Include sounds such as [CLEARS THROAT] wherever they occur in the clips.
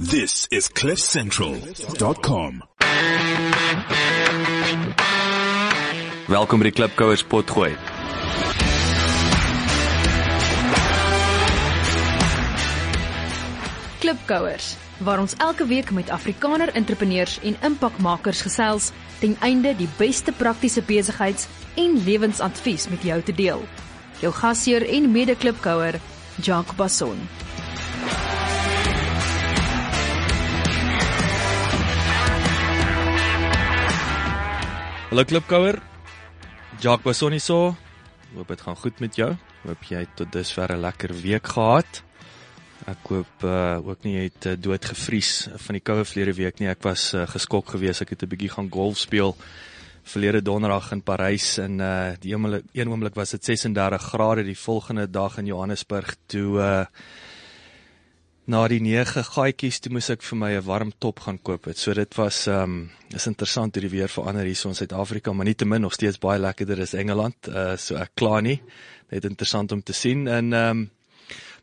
This is CliffCentral.com. Welkom by die Klipkouers potgooi. Klipkouers waar ons elke week met Afrikaner entrepreneurs en impakmakers gesels ten einde die beste praktiese besigheids- en lewensadvies met jou te deel. Jou gasheer en mede-klipkouer, Jacques Basson. Hallo Klipkouer. Jacques Basson hier so. Hoop dit gaan goed met jou. Hoop jy het tot dusver 'n lekker week gehad. Ek hoop uh, ook nie jy het uh, dood gevries van die koue verlede week nie. Ek was uh, geskok geweest. Ek het 'n bietjie gaan golf speel verlede donderdag in Parys en uh die een oomblik was dit 36 grade die volgende dag in Johannesburg toe uh na die 9 gaatjies toe moes ek vir my 'n warm top gaan koop het. So dit was um is interessant hoe die weer verander hier so in Suid-Afrika, maar nietemin nog steeds baie lekkerder as Engeland. Uh so ek kla nie. Net interessant om te sien en um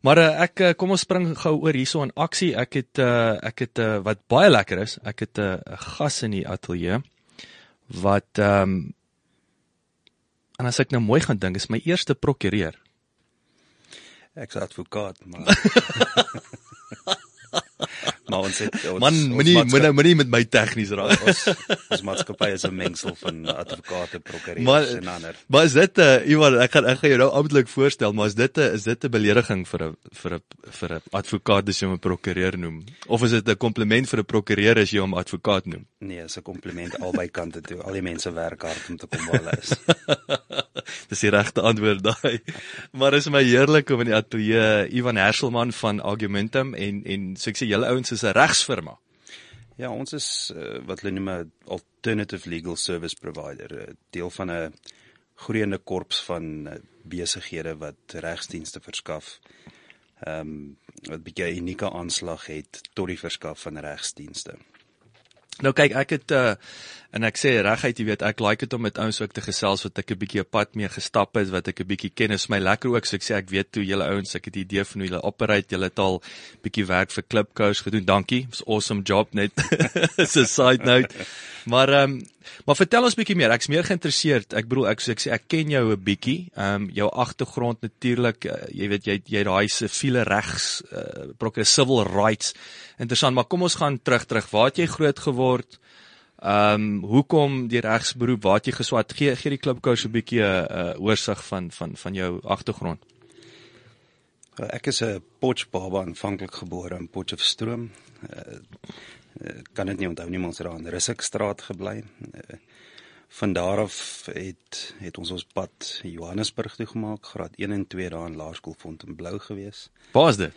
Maar uh, ek uh, kom ons spring gou oor hierso in aksie. Ek het uh, ek het uh, wat baie lekker is. Ek het 'n uh, gas in die ateljee wat ehm um, en as ek nou mooi gaan dink, is my eerste prokureur. Ek's advokaat, maar [LAUGHS] [LAUGHS] maar ons het ons Man, moenie moenie moenie met my tegnies raak. [LAUGHS] ons, ons maatskappy is 'n mengsel van advokate, prokureurs en ander. maar is dit 'n uh, iemand ek gaan ek gaan jou nou amptelik voorstel, maar is dit 'n is dit 'n belediging vir 'n vir 'n vir 'n advokaat as jy hom 'n prokureur noem? Of is dit 'n kompliment vir 'n prokureur as jy hom advokaat noem? Nee, is 'n kompliment albei kante toe. Al die mense werk hard om te kom waar hulle is. [LAUGHS] [LAUGHS] Dis die regte antwoord daai. Maar is my heerlik om in die ateljee Ivan Herselman van Argumentum en en so ek sê julle ouens is 'n regsfirma. Ja, ons is uh, wat hulle noem 'n alternative legal service provider, 'n deel van 'n groeiende korps van uh, besighede wat regsdienste verskaf. Ehm um, wat 'n bietjie 'n unieke aanslag het tot die verskaf van regsdienste. Nou kyk, ek het uh en ek sê reguit, jy weet, ek like dit om met ouens ook te gesels wat ek 'n bietjie op pad mee gestap het, wat ek 'n bietjie ken. Is my lekker ook, so ek sê ek weet hoe julle ouens, ek het 'n idee van hoe julle operate. Julle het al bietjie werk vir Klipkous gedoen. Dankie. It's awesome job net. [LAUGHS] It's a side note. Maar ehm um, maar vertel ons bietjie meer. Ek's meer geïnteresseerd. Ek bedoel ek so ek sê ek ken jou 'n bietjie. Ehm um, jou agtergrond natuurlik, uh, jy weet jy jy daai siviele regs uh, prokureur civil rights. Interessant, maar kom ons gaan terug terug. Waar het jy groot geword? Ehm um, hoekom die regsberoep? Waar jy geswat? Gee gee die klipkous 'n bietjie 'n uh, oorsig van van van jou agtergrond. Ek is 'n Potchbaba aanvanklik gebore in Potchefstroom. Uh, kan dit nie onthou nie, ons het daar in Russikstraat gebly. Uh, van daar af het het ons ons pad Johannesburg toe gemaak, graad 1 en 2 daar in Laerskool Fontainebleau gewees. Waar is dit?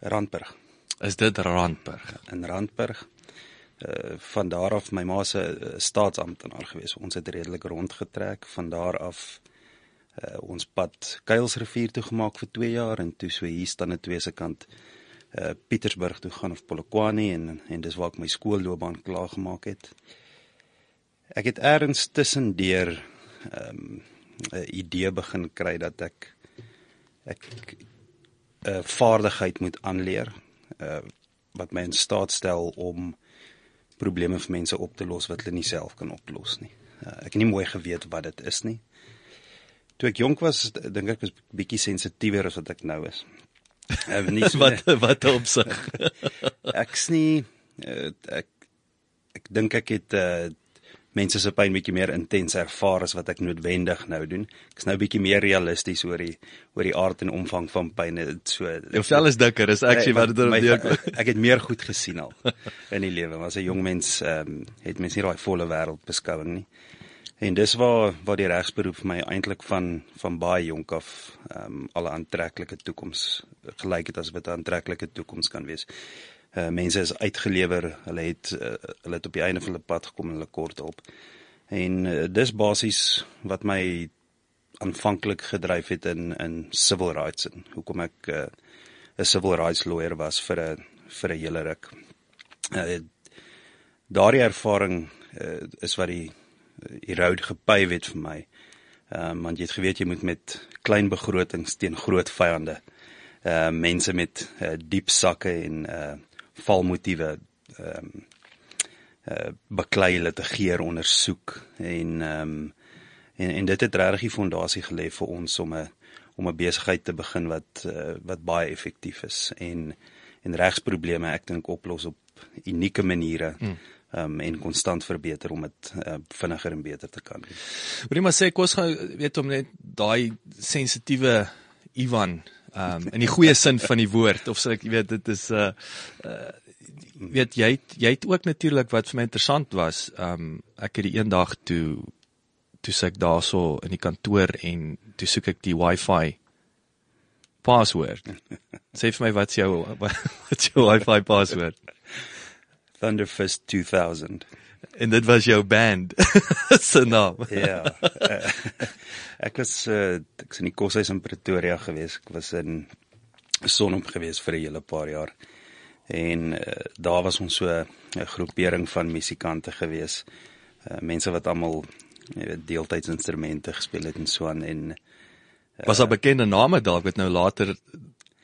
Randburg. Is dit Randburg? In Randburg. Uh van daar af my ma se uh, staatsamptenaar gewees. Ons het redelik rondgetrek van daar af uh ons pad Kuilsrivier toe gemaak vir 2 jaar en toe so hier staan aan twee se kant uh Pietersburg toe gaan of Polokwane en en dis waar ek my skoolloopbaan klaar gemaak het. Ek het eers tussendeur ehm um, 'n idee begin kry dat ek ek 'n uh, vaardigheid moet aanleer uh wat my in staat stel om probleme vir mense op te los wat hulle nie self kan oplos nie. Uh, ek het nie mooi geweet wat dit is nie. Toe ek jonk was, dink ek was bietjie sensitiewer as wat ek nou is. Uh, nie [LAUGHS] so, wat wat opsig. [LAUGHS] ek's nie uh, ek ek dink ek het uh, mense se pyn bietjie meer intens ervaar as wat ek noodwendig nou doen. Ek's nou bietjie meer realisties oor die oor die aard en omvang van pyn. So Jou vel is dikker, is actually wat dit neerkom. ek het meer goed gesien al in die lewe. As 'n jong mens ehm um, het mens nie daai volle wêreld beskouing nie. En dis waar waar die regsberoep vir my eintlik van van baie jonk af ehm um, al 'n aantreklike toekoms gelyk het as wat 'n aantreklike toekoms kan wees. Uh, mense is uitgelewer, hulle het uh, hulle het op die einde van hulle pad gekom en hulle kort op. En uh, dis basies wat my aanvanklik gedryf het in in civil rights en hoekom ek 'n uh, civil rights lawyer was vir 'n vir 'n hele ruk. Uh, daardie ervaring uh, is wat die die road gepave het vir my. Ehm um, want jy het geweet jy moet met klein begrotings teen groot vyande uh mense met uh, diep sakke en uh valmotiewe ehm um, uh baklei litigeer ondersoek en ehm um, en en dit het regtig die fondasie gelê vir ons om 'n om 'n besigheid te begin wat uh, wat baie effektief is en en regsprobleme ek dink oplos op unieke maniere. Hmm um, en konstant verbeter om dit uh, vinniger en beter te kan doen. Jy maar sê kos gaan weet om net daai sensitiewe Ivan um in die goeie sin van die woord of sê ek weet dit is 'n uh, uh, weet jy het, jy het ook natuurlik wat vir my interessant was um ek het die eendag toe toe sê ek daarso in die kantoor en toe soek ek die wifi password sê vir my wat's jou [LAUGHS] wat's jou wifi password Thunderfist 2000. En dit was jou band [LAUGHS] se naam. ja. Uh, ek was uh, ek was in die koshuis in Pretoria gewees. Ek was in Sonop gewees vir 'n hele paar jaar. En uh, daar was ons so 'n groepering van musikante gewees. Uh, mense wat almal deeltydsinstrumente gespeel het en so aan en uh, was daar bekende name dalk wat nou later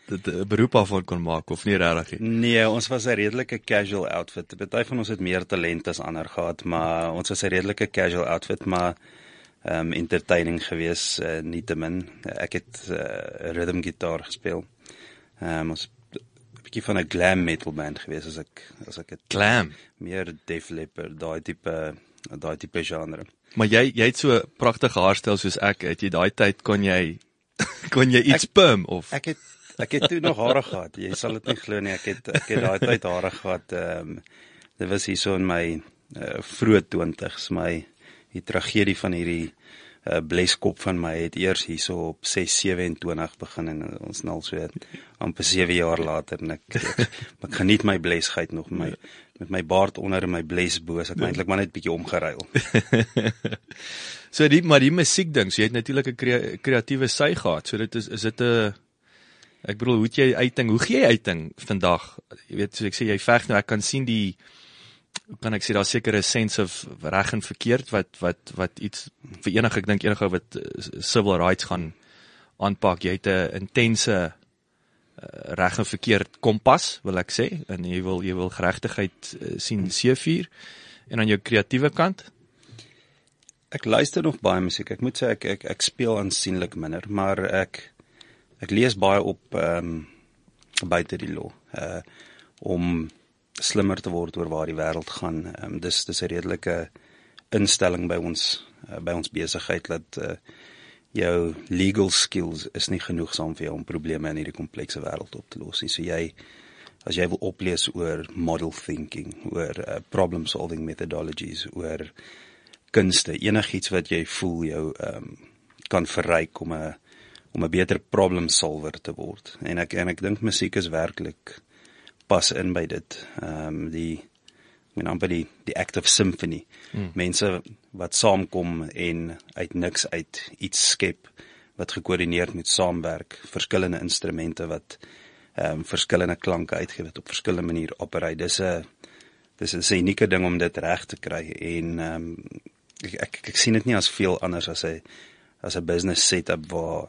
dit 'n beroep af kon maak of nie regtig nie? Nee, ons was 'n redelike casual outfit. Party van ons het meer talent as ander gehad, maar ons was 'n redelike casual outfit, maar ehm um, entertaining gewees uh, nietemin. Ek het uh, rhythm gitaar gespeel. Ehm um, ons 'n bietjie van 'n glam metal band gewees as ek as ek het glam meer Def Leppard, daai tipe daai tipe genre. Maar jy jy het so pragtige haarstyl soos ek. Het jy daai tyd kon jy [LAUGHS] kon jy iets ek, perm of Ek het Ek het toe nog hare gehad. Jy sal dit nie glo nie. Ek het ek het daai tyd hare gehad. Ehm um, dit was hier so in my uh, vroeë 20's, my die tragedie van hierdie uh, bleskop van my het eers hierso op 627 begin en ons nou so amper 7 jaar later en ek ek, ek geniet my blesheid nog my met my baard onder en my bles bo, ek ja. eintlik maar net bietjie omgeruil. [LAUGHS] so die maar die musiek ding, so jy het natuurlik 'n kreatiewe sy gehad. So dit is is dit 'n Ek bedoel, hoe jy uiting, hoe gee jy uiting vandag? Jy weet, soos ek sê jy veg nou, ek kan sien die kan ek sê daar seker 'n sense of reg en verkeerd wat wat wat iets vir enige ek dink enige wat uh, civil rights gaan aanpak. Jy het 'n intense uh, reg en verkeerd kompas, wil ek sê, en jy wil jy wil geregtigheid uh, sien seëvier en aan jou kreatiewe kant Ek luister nog baie musiek. Ek moet sê ek ek ek speel aansienlik minder, maar ek ek lees baie op ehm um, buite die law uh om slimmer te word oor waar die wêreld gaan. Ehm um, dis dis 'n redelike instelling by ons uh, by ons besigheid dat uh jou legal skills is nie genoegsaam vir jou om probleme in hierdie komplekse wêreld op te los nie. So jy as jy wil oplees oor model thinking, oor uh, problem solving methodologies, oor kunste, enigiets wat jy voel jou ehm um, kan verryk om 'n om 'n beter problem solver te word. En ek en ek dink musiek is werklik pas in by dit. Ehm um, die ek meen amper die die act of symphony. Hmm. Mense wat saamkom en uit niks uit iets skep wat gekoördineerd moet saamwerk, verskillende instrumente wat ehm um, verskillende klanke uitgee wat op verskillende maniere opereer. Dis 'n dis 'n unieke ding om dit reg te kry en ehm um, ek, ek ek sien dit nie as veel anders as 'n as 'n business setup waar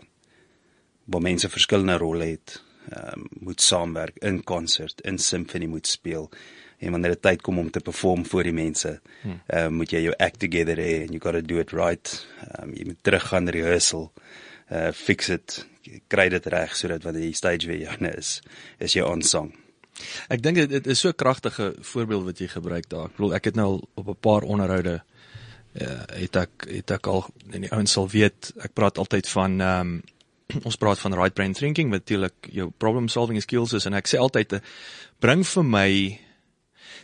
waar mense verskillende rolle het, ehm um, moet saamwerk in konsert, in simfonie moet speel. En wanneer dit tyd kom om te perform voor die mense, hmm. ehm um, moet jy jou act together hê and you got to do it right. Ehm um, jy moet terug gaan rehearsal, uh fix it, kry dit reg sodat wanneer die stage weer joune is, is jy on song. Ek dink dit is so 'n kragtige voorbeeld wat jy gebruik daar. Ek bedoel ek het nou op 'n paar onderhoude uh het ek het ek al en die ouens sal weet, ek praat altyd van ehm um, [CLEARS THROAT] ons praat van right brain thinking wat natuurlik jou problem solving skills is en ek sê altyd eh, bring vir my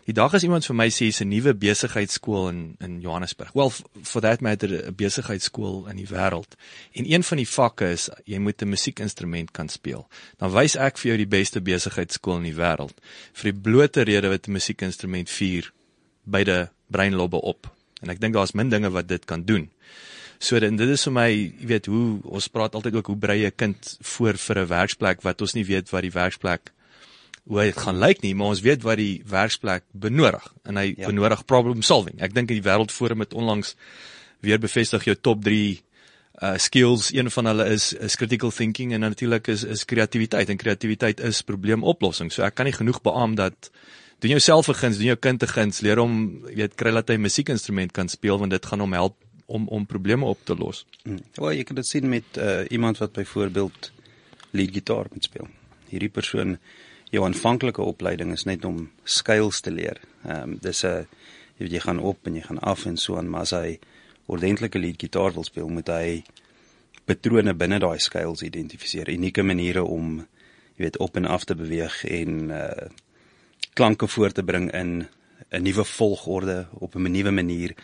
die dag as iemand vir my sê 'n nuwe besigheidskool in in Johannesburg. Well for that matter 'n besigheidskool in die wêreld. En een van die vakke is jy moet 'n musiekinstrument kan speel. Dan wys ek vir jou die beste besigheidskool in die wêreld vir die blote rede wat 'n musiekinstrument vier beide breinlobbe op. En ek dink daar's min dinge wat dit kan doen. So dit dit is vir my, jy weet, hoe ons praat altyd ook hoe brei 'n kind voor vir 'n werksplek wat ons nie weet wat die werksplek hoe dit gaan lyk nie, maar ons weet wat die werksplek benodig en hy ja. benodig problem solving. Ek dink die wêreldforum het onlangs weer bevestig jou top 3 uh skills een van hulle is is critical thinking en natuurlik is is kreatiwiteit en kreatiwiteit is probleemoplossing. So ek kan nie genoeg beamoen dat doen jouself 'n guns, doen jou kind 'n guns, leer hom weet kry dat hy musiekinstrument kan speel want dit gaan hom help om om probleme op te los. Hmm. Wel, jy kan dit sien met uh, iemand wat byvoorbeeld leadgitaar moet speel. Hierdie persoon jou aanvanklike opleiding is net om skuils te leer. Ehm um, dis 'n jy weet jy gaan op en jy gaan af en so aan, maar as hy ordentlike leadgitaar wil speel, moet hy patrone binne daai skuils identifiseer, unieke maniere om jy weet op en af te beweeg en uh klanke voor te bring in 'n nuwe volgorde op 'n nuwe manier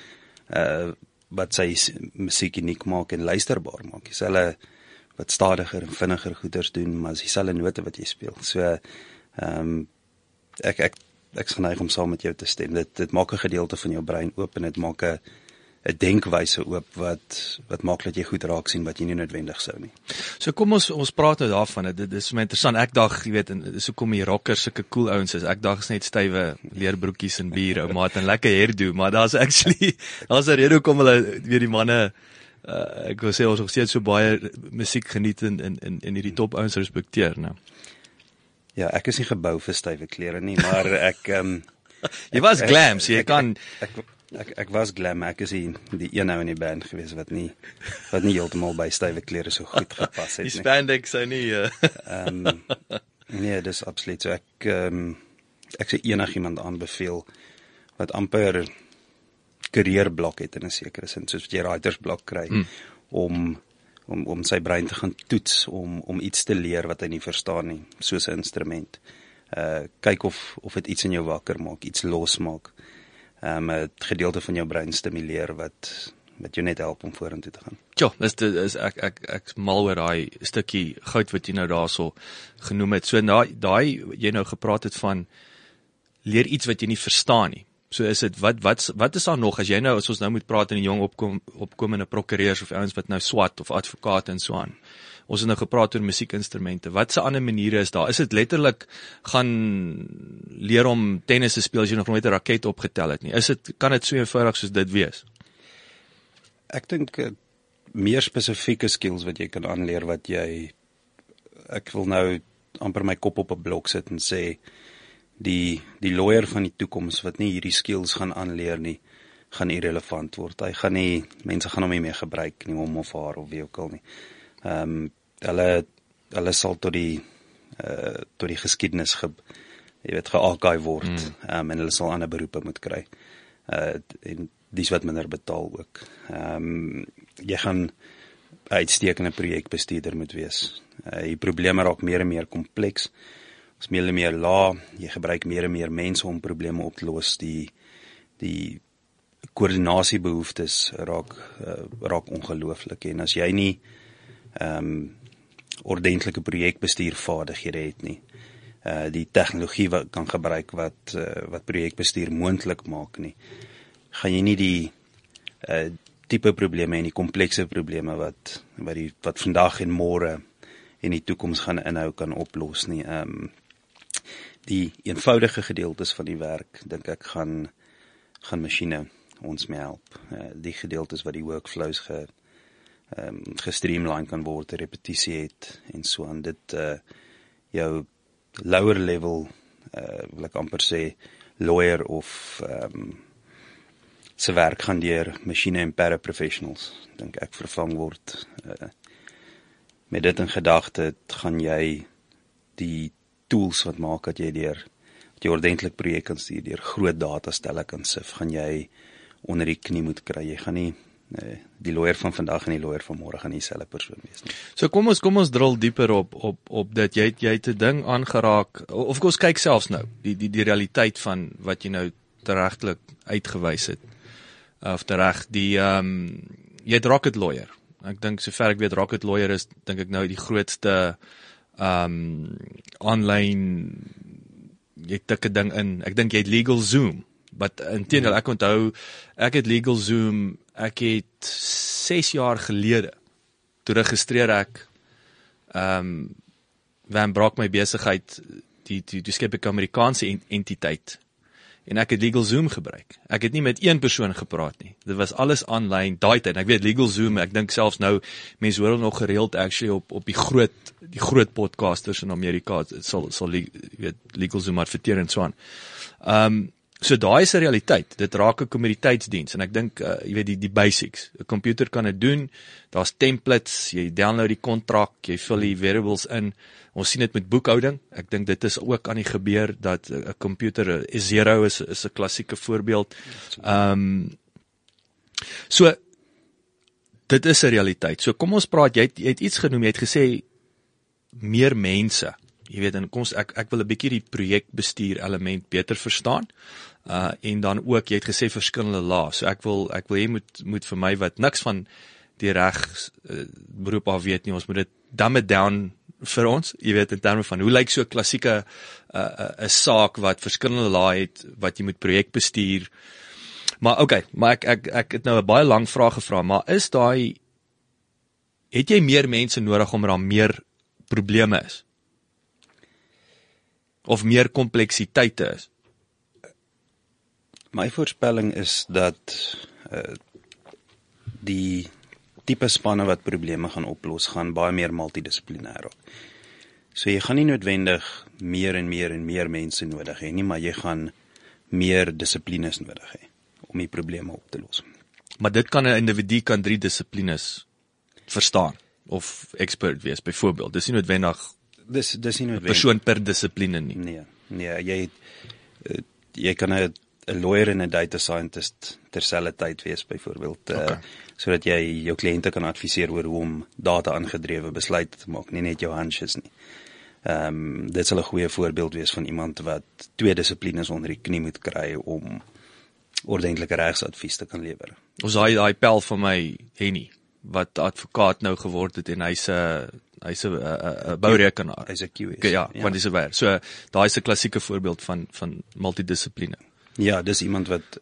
uh wat sy musiek uniek maak en luisterbaar maak. Dis hulle wat stadiger en vinniger goeders doen, maar dis dieselfde note wat jy speel. So ehm um, ek ek ek geneig om saam met jou te stem. Dit dit maak 'n gedeelte van jou brein oop en dit maak 'n 'n denkwyse oop wat wat maak dat jy goed raak sien wat jy nie noodwendig sou nie. So kom ons ons praat nou daarvan. Dit is my interessant. Ek dag, jy weet, en dis hoekom die rockers sulke cool ouens is. Ek dag is net stywe leerbroekies en bier, ou maat en lekker hairdo, maar daar's actually [LAUGHS] daar's 'n rede hoekom hulle weet die manne uh, ek wou sê ons het steeds so baie musiek geniet en in in in hierdie top ouens respekteer, nou. Ja, ek is nie gebou vir stywe klere nie, maar [LAUGHS] ek ehm um, jy was glam, so jy ek, kan ek, ek, ek ek was glam, ek is die, die een ou in die band gewees wat nie wat nie heeltemal by stywe klere so goed gepas het die nie. spandex sou nie uh, Ehm um, nee, dis absoluut so ek ehm um, ek sê enigiemand aanbeveel wat amper karrierblok het in 'n sekere sin soos wat jy writersblok kry mm. om om om sy brein te gaan toets om om iets te leer wat hy nie verstaan nie soos 'n instrument. Uh kyk of of dit iets in jou wakker maak, iets losmaak. Um 'n gedeelte van jou brein stimuleer wat wat jou net help om vorentoe te gaan. Ja, dis dit is ek ek ek mal oor daai stukkie goud wat jy nou daarso genoem het. So daai daai jy nou gepraat het van leer iets wat jy nie verstaan nie. So is dit wat wat wat is daar nog as jy nou as ons nou moet praat in die jong opkom opkomende prokureurs of ouens wat nou swat of advokate en so aan. Ons het nou gepraat oor musiekinstrumente. Wat se ander maniere is daar? Is dit letterlik gaan leer om tennis te speel as jy nog nooit 'n raket opgetel het nie? Is dit kan dit so eenvoudig soos dit wees? Ek dink uh, meer spesifieke skills wat jy kan aanleer wat jy ek wil nou amper my kop op 'n blok sit en sê die die lawyer van die toekoms wat nie hierdie skills gaan aanleer nie, gaan irrelevant word. Hy gaan nie mense gaan hom nie meer gebruik nie om of haar of wie ook al nie. Ehm um, hulle hulle sal tot die uh tot die geskiedenis ge jy weet gearchive word. Hmm. Ehm mm. um, en hulle sal ander beroepe moet kry. Uh en dis wat minder betaal ook. Ehm um, jy gaan uitstekende projekbestuurder moet wees. Uh die probleme raak meer en meer kompleks is meer en meer laag. Jy gebruik meer en meer mense om probleme op te los. Die die koördinasiebehoeftes raak uh, raak ongelooflik en as jy nie ehm um, ordentlike projekbestuurvaardighede het nie. Uh die tegnologie wat kan gebruik wat uh, wat projekbestuur moontlik maak nie. Gaan jy nie die uh tipe probleme en die komplekse probleme wat wat die wat vandag en môre en die toekoms gaan inhou kan oplos nie. Ehm um, die eenvoudige gedeeltes van die werk dink ek gaan gaan masjiene ons mee help. Uh, die gedeeltes wat die workflows ge ehm um, gestreamline kan word, repetisie het en so aan dit uh jou lower level uh wil ek amper sê lawyer of ehm um, se werk gaan deur masjiene en paraprofessionals dink ek vervang word. Uh met dit in gedagte gaan jy die tools wat maak dat jy deur dat jy ordentlik projek kan stuur deur groot datastelle kan sif, gaan jy onder die knie moet kry. Jy gaan nie nee, die lawyer van vandag en die lawyer van môre gaan dieselfde persoon wees nie. So kom ons kom ons drill dieper op op op dit jy jy het 'n ding aangeraak of kom ons kyk selfs nou die die die realiteit van wat jy nou teregtelik uitgewys het. Of tereg die ehm um, jy het rocket lawyer. Ek dink sover ek weet rocket lawyer is dink ek nou die grootste um online jy tik 'n ding in. Ek dink jy het Legal Zoom. But intendeel ek onthou ek het Legal Zoom ek het 6 jaar gelede toe registreer ek um Van Brock my besigheid die die die skep ek Amerikaanse entiteit. en ek het LegalZoom gebruik. Ek het nie met een persoon gepraat nie. Dit was alles aanlyn daai tyd. Ek weet LegalZoom, ek dink selfs nou mense hoor nog gereeld actually op op die groot die groot podcasters in Amerika sal sal weet LegalZoom adverteer en so aan. Ehm um, so daai is 'n realiteit. Dit raak 'n kommoditeitsdiens en ek dink uh, jy weet die die basics. 'n Komputer kan dit doen. Daar's templates, jy download die kontrak, jy vul die variables in. Ons sien dit met boekhouding. Ek dink dit is ook aan die gebeur dat 'n komputer 'n zero is is 'n klassieke voorbeeld. Ehm um, so dit is 'n realiteit. So kom ons praat jy het, jy het iets genoem. Jy het gesê meer mense. Jy weet en kom ons ek ek wil 'n bietjie die projekbestuur element beter verstaan. Uh en dan ook jy het gesê verskillende lae. So ek wil ek wil hê moet moet vir my wat niks van die reg uh, beroep af weet nie. Ons moet dit dumb it down vir ons, jy weet in terme van hoe lyk so 'n klassieke 'n uh, 'n uh, saak wat verskillende lae het wat jy moet projek bestuur. Maar okay, maar ek ek ek het nou 'n baie lang vraag gevra, maar is daai het jy meer mense nodig om daar meer probleme is? Of meer kompleksiteite is? My voorspelling is dat uh, die tipe spanne wat probleme gaan oplos gaan baie meer multidissiplinêr raak. So jy gaan nie noodwendig meer en meer en meer mense nodig hê nie, maar jy gaan meer dissiplines nodig hê om die probleme op te los. Maar dit kan 'n individu kan drie dissiplines verstaan of expert wees byvoorbeeld. Dis nie noodwendig dis dis nie noodwendig persoon per dissipline nie. Nee, nee, jy uh, jy kan 'n 'n lawyer en 'n data scientist terselfdertyd wees byvoorbeeld eh, okay. uh, sodat jy jou kliënte kan adviseer oor hoe om data aangedrewe besluite te maak, nie net jou hunches nie. Ehm um, dit sal 'n goeie voorbeeld wees van iemand wat twee dissiplines onder die knie moet kry om ordentlike regsadvies te kan lewer. Ons daai daai pel van my Henny wat advokaat nou geword het en hy's 'n hy's 'n 'n bourekenaar. Hy's 'n QS. Ja, ja, want dis 'n werk. So daai's 'n klassieke voorbeeld van van multidissipline. Ja, dis iemand wat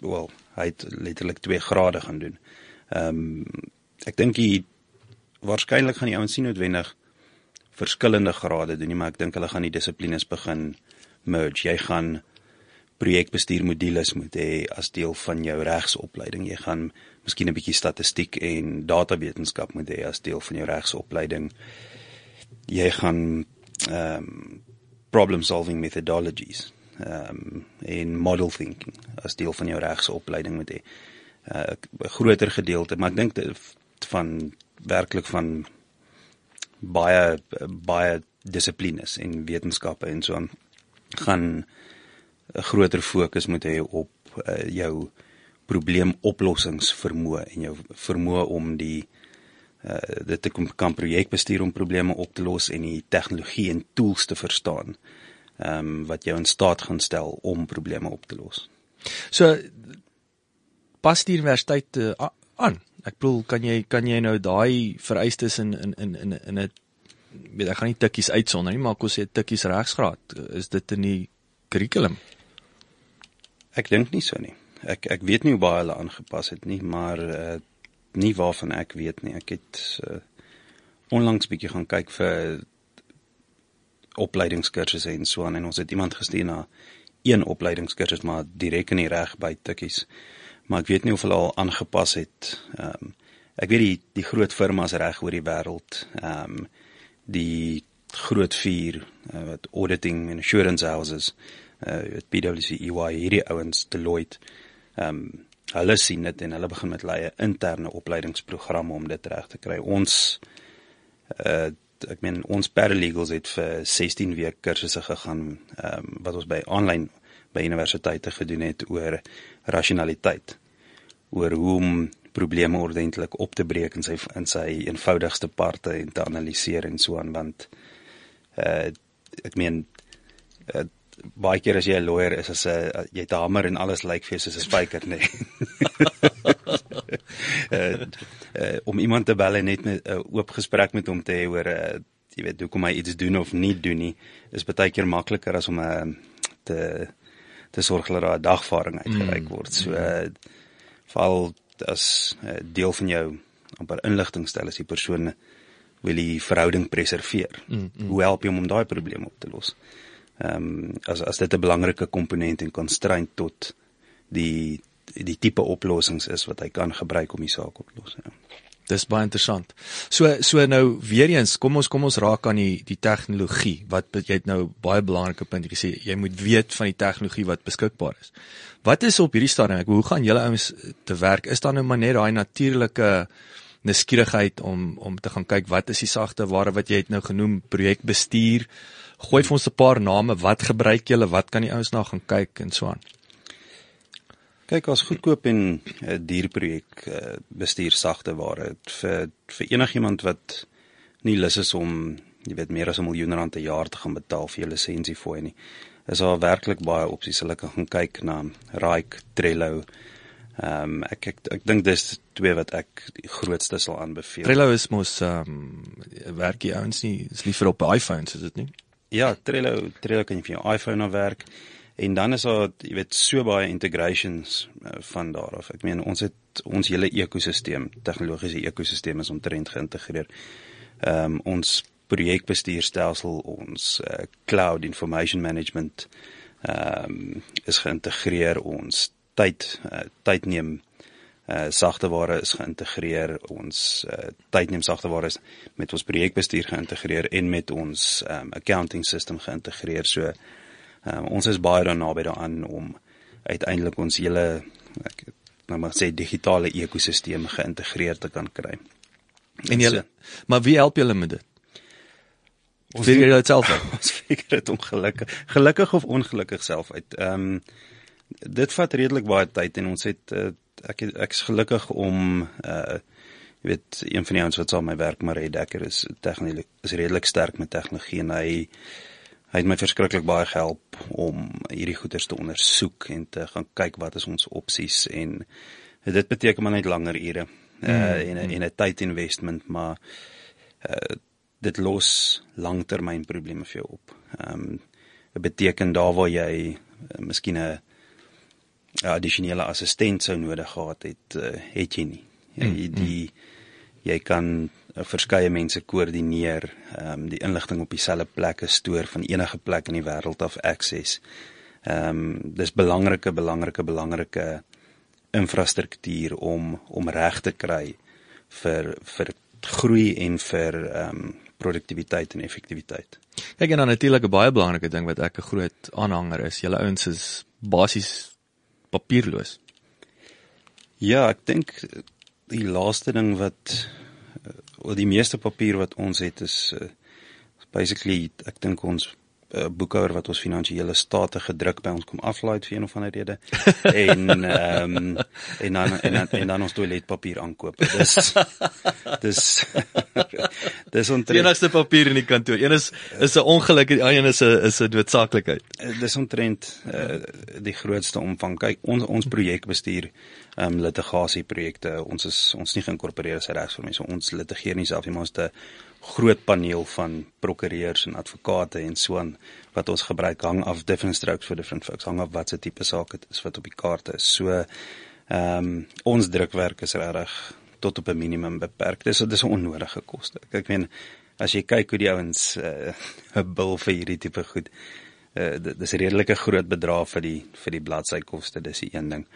wel, hy het letterlik 2 grade gaan doen. Ehm um, ek dink hy waarskynlik gaan die ouens sien noodwendig verskillende grade doen nie, maar ek dink hulle gaan die dissiplines begin merge. Jy gaan projekbestuur modules moet hê as deel van jou regsopleiding. Jy gaan miskien 'n bietjie statistiek en datawetenskap moet hê as deel van jou regsopleiding. Jy gaan ehm um, problem solving methodologies um, en model thinking as deel van jou regsopleiding moet hê. 'n uh, groter gedeelte, maar ek dink van werklik van baie baie dissiplines en wetenskappe en so aan gaan 'n groter fokus moet hê op uh, jou probleemoplossingsvermoë en jou vermoë om die uh, dit te kan projekbestuur om probleme op te los en die tegnologie en tools te verstaan ehm um, wat jou in staat gaan stel om probleme op te los. So pas die universiteit uh, aan. Ek bedoel kan jy kan jy nou daai vereistes in in in in in 'n weet ek gaan nie tikkies uitsonder nie, maar kos jy tikkies regsgraad. Is dit in die kurrikulum? Ek dink nie so nie. Ek ek weet nie hoe baie hulle aangepas het nie, maar uh, nie waarvan ek weet nie. Ek het uh, onlangs bietjie gaan kyk vir opleidingskursusse en so aan en ons het iemand gestuur na een opleidingskursus maar direk in die reg by Tikkies. Maar ek weet nie of hulle al aangepas het. Ehm um, ek weet die die groot firmas reg oor die wêreld, ehm um, die groot vier uh, wat auditing en assurance houses, uh PwC, EY, hierdie ouens, Deloitte, ehm um, hulle sien dit en hulle begin met hulle interne opleidingsprogramme om dit reg te kry. Ons uh ek meen ons paralegals het vir 16 week kursusse gegaan ehm um, wat ons by aanlyn by universiteite gedoen het oor rasionaliteit oor hoe om probleme ordentlik op te breek in sy in sy eenvoudigste parte en te analiseer en so aan want uh ek meen uh, baie keer as jy 'n lawyer is as 'n jy het 'n hamer en alles lyk vir jou soos 'n spyker nê. [LAUGHS] uh, [LAUGHS] uh, om iemand te bel en net 'n uh, oop gesprek met hom te hê oor uh, jy weet hoekom hy iets doen of nie doen nie, is baie keer makliker as om 'n uh, te te sorg dat daar 'n dagvaarding uitgereik mm. word. So uh, val as uh, deel van jou amper inligting stel as die persoon wil die verhouding preserveer. Mm, mm. Hoe help jy om om daai probleem op te los? ehm um, as as dit 'n belangrike komponent en constraint tot die die tipe oplossings is wat hy kan gebruik om die saak op te los. Ja. Dis baie interessant. So so nou weer eens, kom ons kom ons raak aan die die tegnologie. Wat jy het nou baie belangrike punt gesê, jy moet weet van die tegnologie wat beskikbaar is. Wat is op hierdie stadium? Ek hoe gaan julle ouens te werk? Is daar nou maar net daai natuurlike nuuskierigheid om om te gaan kyk wat is die sagte ware wat jy het nou genoem projekbestuur? Gooi vir ons 'n paar name, wat gebruik julle? Wat kan die ouens nou gaan kyk en so aan? Kyk, as goedkoop en 'n uh, dierprojek uh, bestuur sagte ware vir vir enigiemand wat nie lus is om, jy weet, meer as 'n miljoen rand per jaar te gaan betaal vir 'n lisensie fooi nie. Is daar werklik baie opsies. Hulle kan gaan kyk na Raik, Trello. Ehm um, ek ek, ek dink dis twee wat ek die grootste sal aanbeveel. Trello is mos ehm um, werk die ouens nie, is liever op iPhones, is dit nie? Ja, Trello, Trello kan jy vir jou iPhone op werk. En dan is daar, jy weet, so baie integrations uh, van daar af. Ek meen ons het ons hele ekosisteem, tegnologiese ekosisteem is omtrent geïntegreer. Ehm um, ons projekbestuurstelsel, ons uh, cloud information management ehm um, is geïntegreer. Ons tyd uh, tyd neem uh sagteware is geïntegreer ons uh, tyd neem sagteware is met ons projekbestuur geïntegreer en met ons um, accounting system geïntegreer so Um, ons is baie daar naby daaraan om uiteindelik ons hele ek nou maar sê digitale ekosisteem geïntegreer te kan kry. En julle maar wie help julle met dit? Ons figure dit self uit. [LAUGHS] Ons figure dit ongelukkig, gelukkig of ongelukkig self uit. Ehm um, dit vat redelik baie tyd en ons het uh, ek ek is gelukkig om uh jy weet een van die ouens wat saam met my werk maar Redekker is tegnies is redelik sterk met tegnologie en hy hy het my verskriklik baie gehelp om hierdie goeders te ondersoek en te gaan kyk wat is ons opsies en dit beteken maar net langer ure mm, uh, en mm. en 'n tyd investment maar uh, dit los langtermyn probleme vir jou op. Ehm um, dit beteken daar waar jy uh, miskien 'n addisionele assistent sou nodig gehad het, uh, het jy nie. Jy mm, die jy kan verskeie mense koördineer, ehm um, die inligting op dieselfde plekke stoor van enige plek in die wêreld af access. Ehm um, dis belangrike belangrike belangrike infrastruktuur om om reg te kry vir vir groei en vir ehm um, produktiwiteit en effektiwiteit. Kyk en dan natuurlik 'n baie belangrike ding wat ek 'n groot aanhanger is, julle ouens is basies papierloos. Ja, ek dink die laaste ding wat die meeste papier wat ons het is uh, basically ek dink ons uh, boekhouer wat ons finansiële state gedruk by ons kom aflaai vir een of ander rede [LAUGHS] en ehm um, en dan en dan en dan ons toiletpapier aankoop. Dis dis [LAUGHS] dis omtrent Die enigste papier in die kantoor. Een is is 'n ongeluk en die ander is 'n is 'n doodsaaklikheid. Dis omtrent uh, die grootste omvang. Kyk, ons ons projekbestuur ehm um, litigasieprojekte. Ons is ons nie geïnkorporeer as regsfirma so ons litigeer nie self nie, maar ons 'n groot paneel van prokureurs en advokate en so aan wat ons gebruik hang af different strokes for different folks hang af wat se tipe saak dit is wat op die kaarte is. So ehm um, ons drukwerk is regtig tot op 'n minimum beperk. Dis dis 'n onnodige koste. Ek meen as jy kyk hoe die ouens 'n uh, bil vir hierdie tipe goed uh, dis 'n redelike groot bedrag vir die vir die bladsykoste, dis die een ding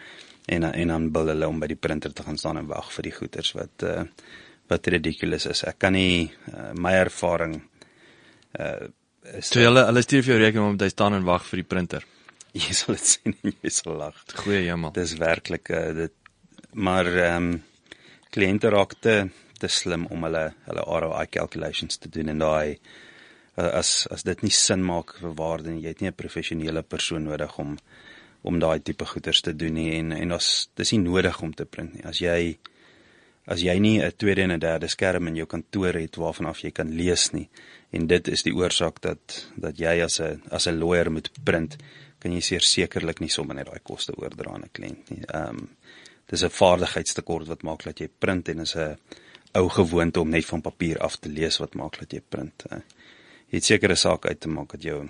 en en dan bil hulle om by die printer te gaan staan en wag vir die goeders wat uh wat ridiculous is. Ek kan nie uh, my ervaring uh is So hulle hulle stuur vir jou rekening om jy staan en wag vir die printer. [LAUGHS] Jy sal dit sien en jy sal lag. Goeie hemel. Dis werklik uh, dit maar ehm um, kliënte raak te te slim om hulle hulle ROI calculations te doen en daai as as dit nie sin maak vir waarde en jy het nie 'n professionele persoon nodig om om daai tipe goeders te doen nie en en as dis nie nodig om te print nie. As jy as jy nie 'n tweede en 'n derde skerm in jou kantoor het waarvan af jy kan lees nie en dit is die oorsaak dat dat jy as 'n as 'n lawyer moet print, kan jy seker sekerlik nie sommer net daai koste oordra aan 'n kliënt nie. Ehm um, dis 'n vaardigheidstekort wat maak dat jy print en is 'n ou gewoonte om net van papier af te lees wat maak dat jy print. Uh, jy het sekere sake uit te maak dat jou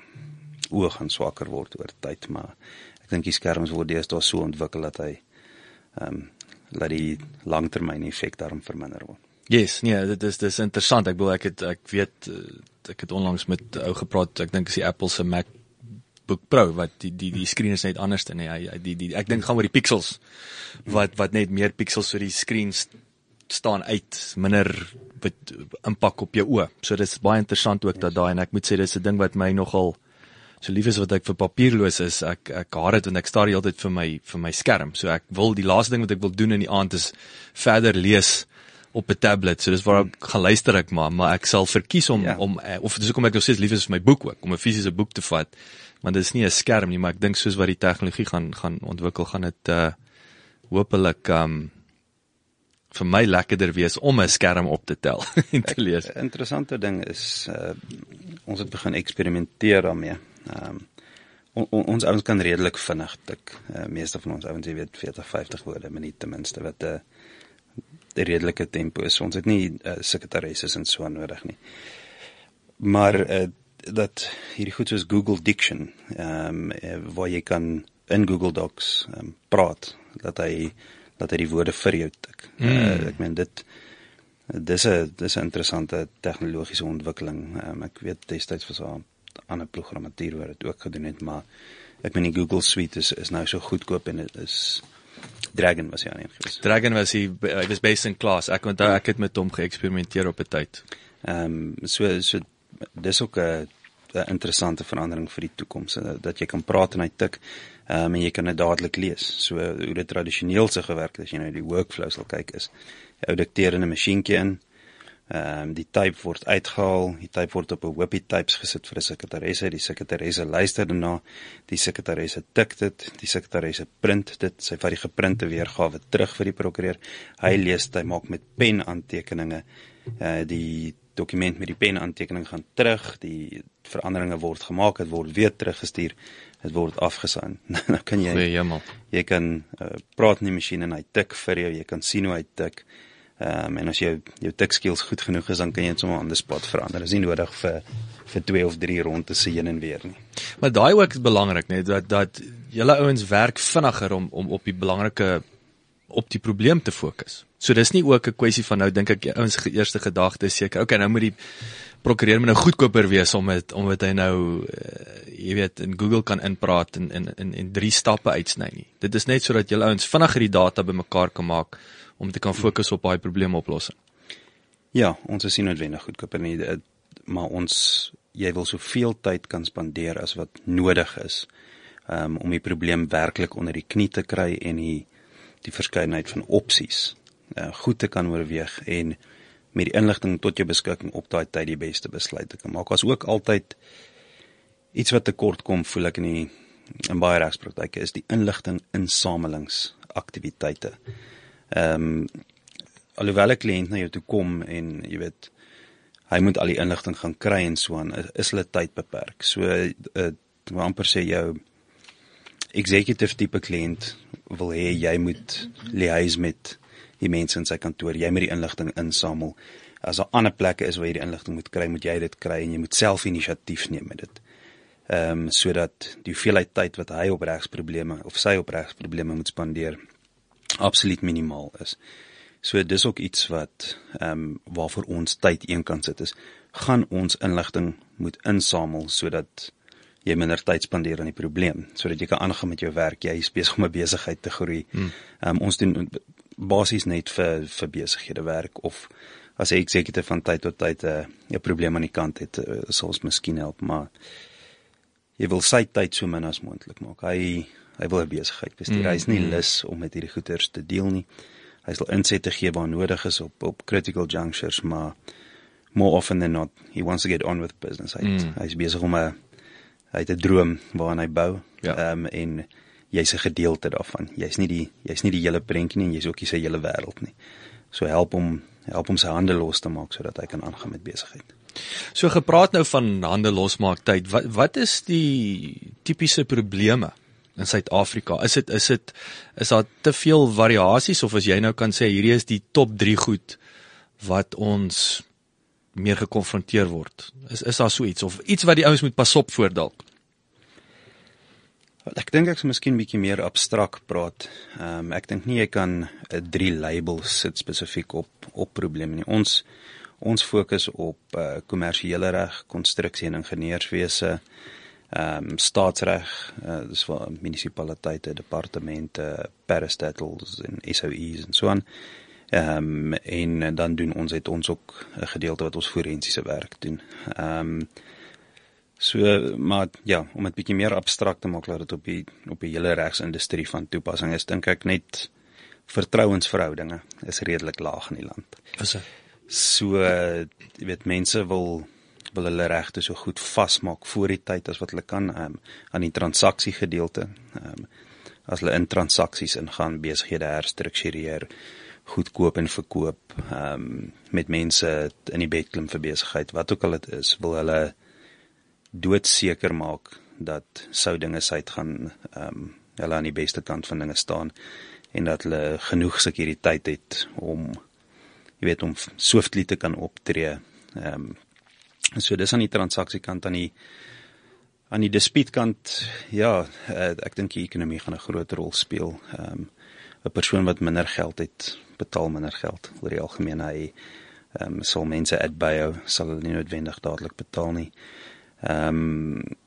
oë gaan swakker word oor tyd, maar ek dink die skerms word deesdae so ontwikkel dat hy ehm um, laat die langtermyn effek daarom verminder word. Yes, nee, dit is dis interessant. Ek bedoel ek het ek weet eh, ek het onlangs met ou gepraat. Ek dink is die Apple se Mac MacBook Pro wat die die die skerm is net anders dan hy die die ek dink gaan oor die pixels wat wat net meer pixels so die skerm staan uit minder impak op jou oë. So dit is baie interessant ook dat daai en ek moet sê dis 'n ding wat my nogal so lief is wat ek vir papierloos is. Ek ek haat dit want ek staar heeltyd vir my vir my skerm. So ek wil die laaste ding wat ek wil doen in die aand is verder lees op 'n tablet. So dis waar ek gaan luister ek maar, maar ek sal verkies om ja. om eh, of dis hoekom ek nog steeds lief is vir my boek ook, om 'n fisiese boek te vat. Want dit is nie 'n skerm nie, maar ek dink soos wat die tegnologie gaan gaan ontwikkel, gaan dit uh hopelik um vir my lekkerder wees om 'n skerm op te tel [LAUGHS] en te lees. 'n Interessante ding is uh ons het begin eksperimenteer daarmee. Ehm um, on, on, ons ouens kan redelik vinnig tik. Uh, meeste van ons ouens, jy weet 40, 50 woorde minuut ten minste wat 'n uh, 'n redelike tempo is. Ons het nie uh, sekretaresses en so nodig nie. Maar uh, dat hierdie goed soos Google Diction, ehm um, waar jy kan in Google Docs um, praat dat hy dat hy die woorde vir jou tik. Mm. Uh, ek meen dit dis 'n dis 'n interessante tegnologiese ontwikkeling. Um, ek weet destyds was daar ander programmatuur wat dit ook gedoen het, maar ek meen die Google Suite is is nou so goedkoop en dit is Dragon was hy aan gewees. Dragon was hy hy was based in class. Ek onthou ek het met hom geëksperimenteer op 'n tyd. Ehm um, so so dis ook 'n 'n interessante verandering vir die toekoms dat jy kan praat en hy tik um, en jy kan dit dadelik lees. So hoe dit tradisioneel se gewerk het as jy nou die workflow sal kyk is jy dikteer in 'n masjienkie in. Ehm um, die type word uitgehaal, die type word op 'n Whoopie types gesit vir 'n sekretaresse, die sekretaresse luister daarna, die sekretaresse tik dit, die sekretaresse print dit, sy vat die geprinte weergawe terug vir die prokureur. Hy lees dit, hy maak met pen aantekeninge. Uh die dokument met die pen aantekening gaan terug, die veranderinge word gemaak, dit word weer teruggestuur dit word afgesaan. [LAUGHS] nou kan jy Goeie hemel. Jy kan uh, praat in die masjien en hy tik vir jou, jy kan sien hoe hy tik. Ehm um, en as jy jou tik skills goed genoeg is, dan kan jy dit sommer aan die spot verander. Dit is nie nodig vir vir 2 of 3 rondes se heen en weer nie. Maar daai ook is belangrik, net dat dat julle ouens werk vinniger om om op die belangrike op die probleem te fokus. So dis nie ook 'n kwessie van nou dink ek ouens se eerste gedagte seker, okay, nou moet die prokureur moet nou goedkoper wees om dit om dit hy nou uh, jy weet in Google kan inpraat en in in en drie stappe uitsny nie. Dit is net sodat julle ouens vinniger die data bymekaar kan maak om te kan fokus op daai probleemoplossing. Ja, ons is nie noodwendig goedkoper nie, maar ons jy wil soveel tyd kan spandeer as wat nodig is um, om die probleem werklik onder die knie te kry en die die verskeidenheid van opsies uh, goed te kan oorweeg en met die inligting tot jou beskikking op daai tyd die beste besluit te kan maak. Was ook altyd iets wat tekort kom voel ek in die in baie regspraktyke is die inligting insamelingsaktiwiteite. Ehm um, alhoewel 'n kliënt na jou toe kom en jy weet hy moet al die inligting gaan kry en so aan is hulle tyd beperk. So uh, amper sê jou executive tipe kliënt wil hê jy moet liaise met die mense in sy kantoor, jy moet die inligting insamel. As daar ander plekke is waar jy die inligting moet kry, moet jy dit kry en jy moet self inisiatief neem met dit. Ehm um, sodat die hoeveelheid tyd wat hy op regsprobleme of sy op regsprobleme moet spandeer absoluut minimaal is. So dis ook iets wat ehm um, waarvoor ons tyd eenkant sit is, gaan ons inligting moet insamel sodat jy minder tyd spandeer aan die probleem sodat jy kan aangaan met jou werk jy is besig om 'n besigheid te groei. Hmm. Ehm um, ons doen basies net vir vir besighede werk of as 'n eksekuteur van tyd tot tyd 'n uh, 'n probleem aan die kant het, uh, sal ons miskien help, maar jy wil sy tyd so min as moontlik maak. Hy hy wil 'n besigheid bestuur. Mm, hy is nie mm. lus om met hierdie goeders te deel nie. Hy sal insette gee waar nodig is op op critical junctures, maar more often than not, he wants to get on with business. Hy mm. hy is besig om 'n hy het 'n droom waaraan hy bou. Ja. Ehm ja. um, en jy's 'n gedeelte daarvan. Jy's nie die jy's nie die hele prentjie nie en jy's ook nie sy hele wêreld nie. So help hom help hom sy hande los te maak sodat hy kan aangaan met besigheid. So gepraat nou van hande losmaak tyd. Wat wat is die tipiese probleme in Suid-Afrika? Is dit is dit is daar te veel variasies of as jy nou kan sê hierdie is die top 3 goed wat ons meer gekonfronteer word? Is is daar so iets of iets wat die ouens moet pas op voor dalk? Ek dink ek sou miskien bietjie meer abstrakt praat. Ehm um, ek dink nie jy kan 'n drie labels sit spesifiek op op probleme nie. Ons ons fokus op kommersiële uh, reg, konstruksie en ingenieurswese. Um, staatsreg, uh, dis vir munisipaliteite, departemente, parastatals en SOEs en so aan. Ehm um, en dan doen ons het ons ook 'n gedeelte wat ons forensiese werk doen. Ehm um, so maar ja, om dit bietjie meer abstrakt te maak dat dit op die op die hele regsindustrie van toepassing is, dink ek net vertrouensverhoudinge is redelik laag in die land. Is dit? So jy weet mense wil wil hulle regte so goed vasmaak voor die tyd as wat hulle kan um, aan die transaksie gedeelte. Ehm um, as hulle in transaksies ingaan, besighede herstruktureer, goedkoop en verkoop ehm um, met mense in die bedklim vir besigheid wat ook al dit is wil hulle doodseker maak dat sou dinge uit gaan ehm um, hulle aan die beste kant van dinge staan en dat hulle genoeg sekuriteit het om jy weet om swiftly te kan optree ehm um, so dis aan die transaksiekant aan die aan die dispietkant ja uh, ek dink die ekonomie gaan 'n groot rol speel ehm um, 'n persoon wat minder geld het betaal minder geld oor die algemeen hy ehm um, sal mense uitbou sal hulle nie noodwendig dadelik betaal nie. Ehm um,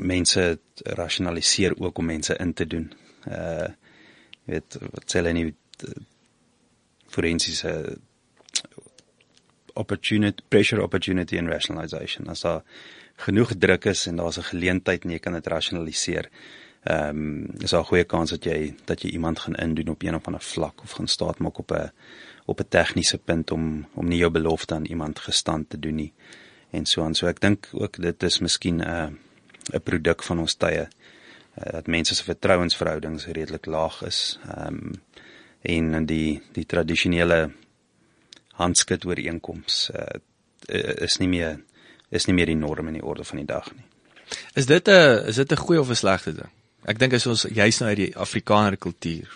mense rasionaliseer ook om mense in te doen. Uh jy weet wat sê hulle nie forensiese opportunity pressure opportunity and rationalization as daar genoeg druk is en daar's 'n geleentheid en jy kan dit rasionaliseer ehm um, is daar 'n goeie kans dat jy dat jy iemand gaan indien op een of ander vlak of gaan staat maak op 'n op 'n tegniese punt om om nie jou belofte aan iemand gestand te doen nie en so aan. So ek dink ook dit is miskien 'n 'n produk van ons tye uh, dat mense se vertrouensverhoudings redelik laag is. Ehm um, en die die tradisionele handskit ooreenkoms uh, is nie meer is nie meer die norm in die orde van die dag nie. Is dit 'n is dit 'n goeie of 'n slegte ding? Ek dink as ons juis nou uit die Afrikaner kultuur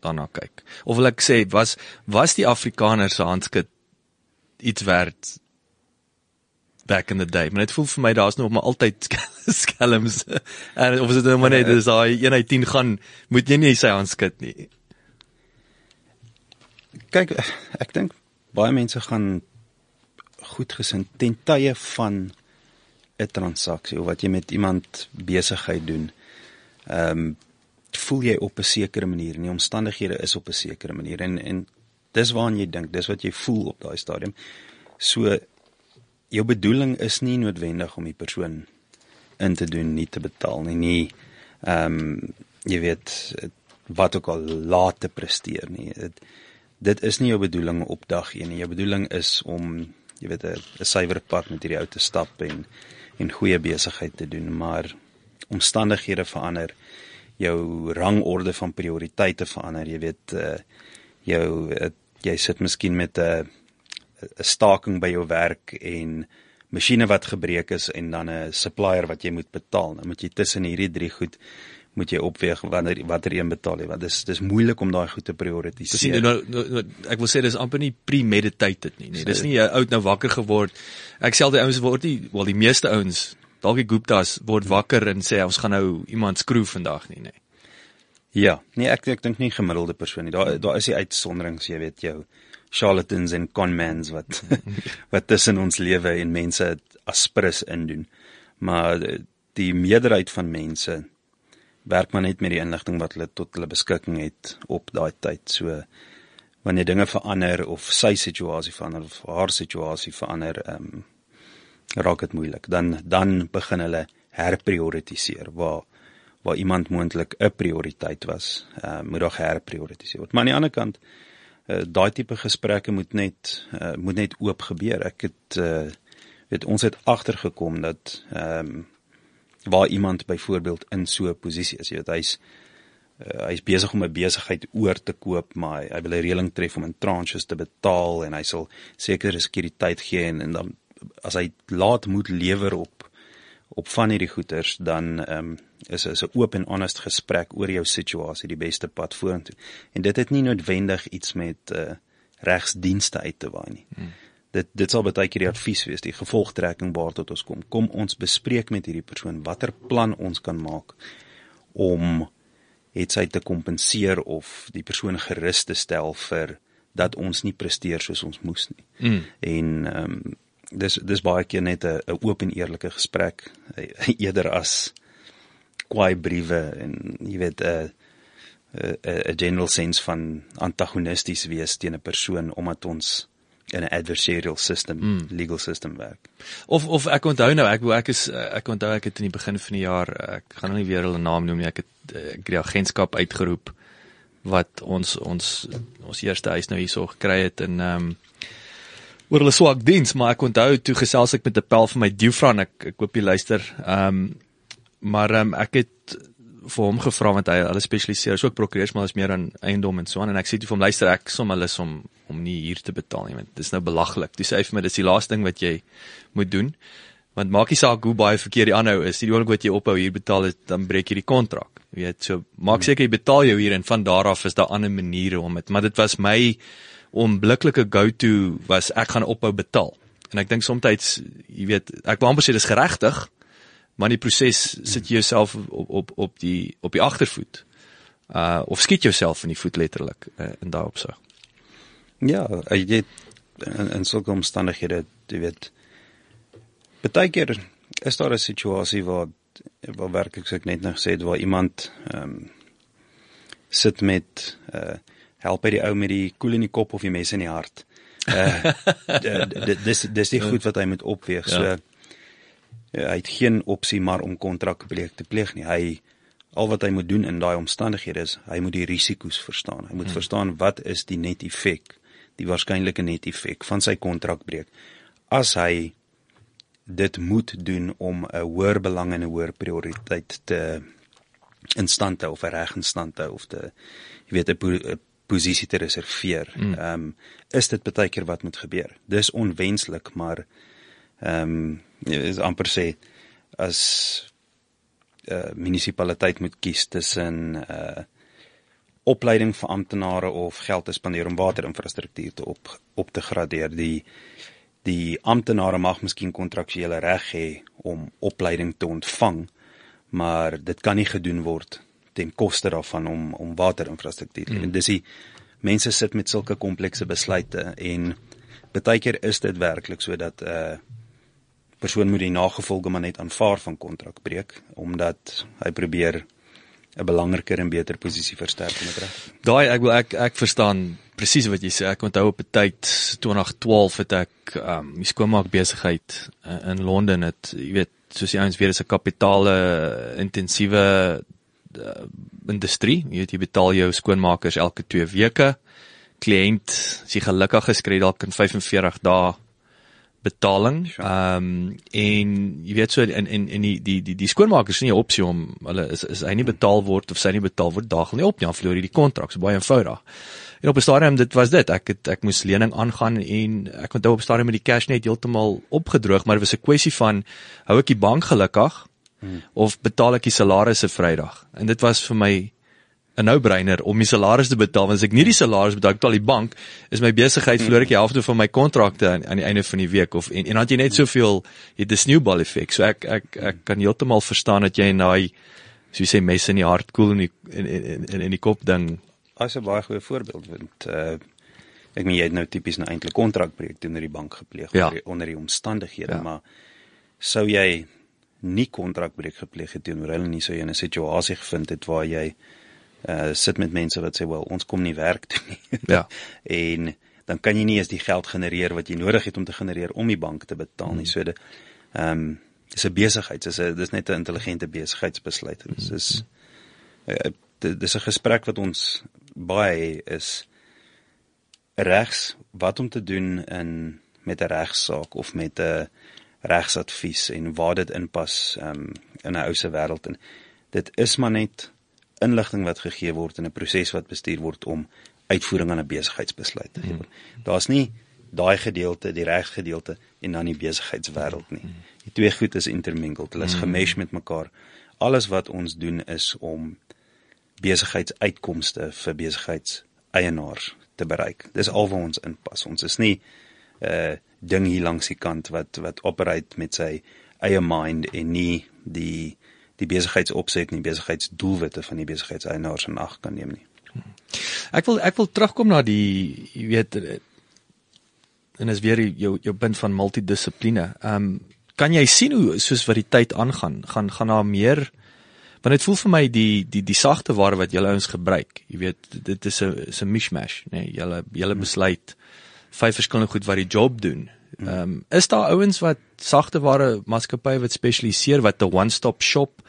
daarna kyk. Of wil ek sê was was die Afrikaner se handskit iets werd back in the day. Maar dit voel vir my daar's nog maar altyd [LAUGHS] skelms. En of is dit nou maar net dis daai 1 uit 10 gaan moet jy nie sy handskit nie. Kyk, ek dink baie mense gaan goed gesind ten tye van 'n transaksie of wat jy met iemand besigheid doen ehm um, voel jy op 'n sekere manier en die omstandighede is op 'n sekere manier en en dis waarna jy dink, dis wat jy voel op daai stadium. So jou bedoeling is nie noodwendig om die persoon in te doen nie te betaal nie, nie ehm um, jy weet wat ook al laat te presteer nie. Dit dit is nie jou bedoeling op dag 1 nie. Jou bedoeling is om jy weet 'n suiwer pad met hierdie ou te stap en en goeie besigheid te doen, maar omstandighede verander, jou rangorde van prioriteite verander, jy weet uh, jou uh, jy sit miskien met 'n 'n staking by jou werk en masjiene wat gebreek is en dan 'n supplier wat jy moet betaal. Nou moet jy tussen hierdie drie goed moet jy opweeg wanneer watter een betaal jy want dis dis moeilik om daai goed te prioritiseer. Dis nie nou, nou, nou ek wil sê dis amper nie premeditated nie, nee. Dis nie jy oud nou wakker geword. Ek sê al die ouens word nie, wel die meeste ouens dalk die Guptas word wakker en sê ons gaan nou iemand skroe vandag nie. Nee. Ja, nee ek ek dink nie gemiddelde persoon nie. Daar daar is die uitsonderings, jy weet jou charlatans en conmans wat [LAUGHS] wat tussen ons lewe en mense aspris indoen. Maar die meerderheid van mense werk maar net met die inligting wat hulle tot hulle beskikking het op daai tyd. So wanneer dinge verander of sy situasie verander of haar situasie verander, ehm um, raak dit moeilik. Dan dan begin hulle herprioritiseer waar waar iemand moontlik 'n prioriteit was, uh, moet daar herprioritiseer word. Maar aan die ander kant, uh, daai tipe gesprekke moet net uh, moet net oop gebeur. Ek het uh, weet ons het agtergekom dat ehm um, waar iemand byvoorbeeld in so 'n posisie is, jy weet hy's uh, hy's besig om 'n besigheid oor te koop, maar hy, hy wil 'n reëling tref om in tranches te betaal en hy sal sekere sekuriteit gee en, en dan as hy laat moet lewer op op van hierdie goeders dan ehm um, is is 'n oop en honest gesprek oor jou situasie die beste pad vorentoe. En dit het nie noodwendig iets met uh, regsdienste uit te waai nie. Hmm. Dit dit sal baie keer die advies wees, die gevolgtrekking waar tot ons kom. Kom ons bespreek met hierdie persoon watter plan ons kan maak om het sy te kompenseer of die persoon gerus te stel vir dat ons nie presteer soos ons moes nie. Mm. En ehm um, dis dis baie keer net 'n oop en eerlike gesprek [LAUGHS] eerder as kwaai briewe en jy weet 'n 'n general sense van antagonisties wees teen 'n persoon omdat ons in 'n adversarial system, mm. legal system werk. Of of ek onthou nou, ek ek is ek onthou ek het in die begin van die jaar, ek gaan nou nie weer hulle naam noem nie, ek het ek die agentskap uitgeroep wat ons ons ons eerste huis nou hierso gekry het en ehm um, oor hulle swak diens, maar ek onthou toe gesels ek met 'n pel van my diefran, ek ek hoop jy luister. Ehm um, maar ehm um, ek het vir hom gevra want hy hulle spesialiseer is ook prokureurs maar is meer aan eiendom en so aan en ek sê toe vir hom luister ek som hulle om om nie hier te betaal nie want dit is nou belaglik. Dis sê vir my dis die laaste ding wat jy moet doen. Want maak nie saak hoe baie verkeer die aanhou is, die oomblik wat jy ophou hier betaal het, dan breek jy die kontrak. Jy weet, so maak seker jy betaal jou hier en van daar af is daar ander maniere om dit, maar dit was my onbliklike go-to was ek gaan ophou betaal. En ek dink soms jy weet, ek wou amper sê dis geregtig, maar in die proses sit jy jouself op op op die op die agtervoet. Uh of skiet jouself in die voet letterlik uh, in daai opsig. Ja, jy weet in, in sulke omstandighede, jy weet baie keer is daar 'n situasie waar waar werklik soos ek net nou gesê het waar iemand ehm um, sit met uh help by die ou met die koel in die kop of die mes in die hart. Uh [LAUGHS] dis dis die goed wat hy moet opweeg. So ja. Ja, hy het geen opsie maar om kontrakbreuk te pleeg nie. Hy al wat hy moet doen in daai omstandighede is hy moet die risiko's verstaan. Hy moet hmm. verstaan wat is die net effek, die waarskynlike net effek van sy kontrakbreuk. As hy dit moet doen om 'n hoër belang en 'n hoër prioriteit te in stand te of reg in stand te of te jy weet 'n posisie te reserveer. Hmm. Ehm um, is dit baie keer wat moet gebeur. Dis onwenslik, maar ehm um, is amper sê as 'n uh, munisipaliteit moet kies tussen 'n uh, opleiding vir amptenare of geld te spandeer om waterinfrastruktuur te op op te gradeer die die amptenare mag miskien kontraktuele reg hê om opleiding te ontvang maar dit kan nie gedoen word ten koste daarvan om om waterinfrastruktuur te hê mm. dis die mense sit met sulke komplekse besluite en baie keer is dit werklik sodat 'n uh, persoon moet die nagevolge maar net aanvaar van kontrakbreuk omdat hy probeer 'n belangriker en beter posisie versterk met reg. Daai ek wil ek ek verstaan presies wat jy sê. Ek onthou op 'n tyd 2012 het ek um die skoonmaak besigheid uh, in Londen het jy weet soos jy ons weer is 'n kapitale intensiewe uh, industrie. Jy weet jy betaal jou skoonmakers elke 2 weke. Kliënt is gelukkig geskred dalk in 45 dae betaling. Ehm um, en jy weet so in in in die die die die skoonmakers nie 'n opsie om hulle is is hy nie betaal word of sy nie betaal word daag nie op nie, dan verloor jy die kontrak. So baie eenvoudig. En op 'n stadium dit was dit. Ek het ek moes lening aangaan en ek onthou op 'n stadium met die cash net heeltemal opgedroog, maar dit was 'n kwessie van hou ek die bank gelukkig hmm. of betaal ek die salarisse Vrydag. En dit was vir my 'n no-brainer om my salaris te betaal want as ek nie die salaris betaal betaal die bank is my besigheid verloor ek die helfte van my kontrakte aan, aan die einde van die week of en en dan jy net soveel het 'n sneeubal effek so ek ek ek kan heeltemal verstaan dat jy in daai so jy sê mes in die hart koel in die in in in, in die kop ding as 'n baie goeie voorbeeld want uh, ek meen jy het nou tipies 'n eintlik kontrakbreuk teenoor die bank gepleeg ja. onder, die, onder die omstandighede ja. maar sou jy nie kontrakbreuk gepleeg het teenoor hulle nie sou jy in 'n situasie gevind het waar jy uh sit met mense wat sê wel ons kom nie werk toe nie. [LAUGHS] Ja. en dan kan jy nie eens die geld genereer wat jy nodig het om te genereer om die bank te betaal nie. Hmm. So dit ehm um, dis 'n besigheid, dis 'n dis net 'n intelligente besigheidsbesluit. Dis is uh, dis 'n gesprek wat ons baie is regs wat om te doen in met 'n regsaak of met 'n regsadvies en waar dit inpas um, in 'n ou se wêreld en dit is maar net inligting wat gegee word in 'n proses wat bestuur word om uitvoering aan 'n besigheidsbesluit te gee. Hmm. Daar's nie daai gedeelte, die regsgedeelte en dan die besigheidswêreld nie. Die twee goed is intermingled. Hulle is hmm. gemesh met mekaar. Alles wat ons doen is om besigheidsuitkomste vir besigheidseienaars te bereik. Dis alwaar ons inpas. Ons is nie 'n uh, ding hier langs die kant wat wat operate met sy eie mind en nie die die besigheidsopset en die besigheidsdoelwitte van die besigheidseienaars in ag kan neem nie. Ek wil ek wil terugkom na die jy weet en is weer jou jou punt van multidissipline. Ehm um, kan jy sien hoe soos wat die tyd aangaan, gaan gaan daar meer want dit voel vir my die die die sagte ware wat julle ouens gebruik. Jy weet dit is 'n is 'n mishmash, nê. Nee, julle julle besluit vyf verskillende goed wat die job doen. Ehm um, is daar ouens wat sagte ware maatskappye wat spesialiseer wat 'n one-stop shop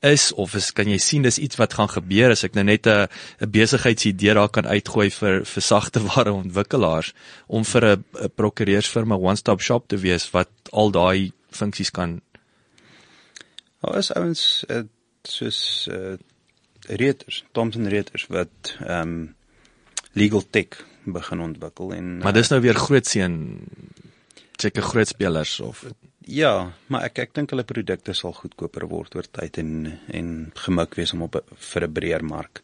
is? Of is kan jy sien dis iets wat gaan gebeur as ek nou net 'n 'n besigheidsidee daar kan uitgooi vir vir sagte [LAUGHS] ware ontwikkelaars om vir 'n 'n prokureursfirma one-stop shop te wees wat al daai funksies kan? Daar is ouens uh, soos uh, Reuters, Thomson Reuters wat ehm um, legal tech begin ontwikkel en maar dis nou weer groot seën seker groot spelers of Ja, maar ek ek dink hulle produkte sal goedkoper word oor tyd en en gemik wees om op 'n vir 'n breër mark.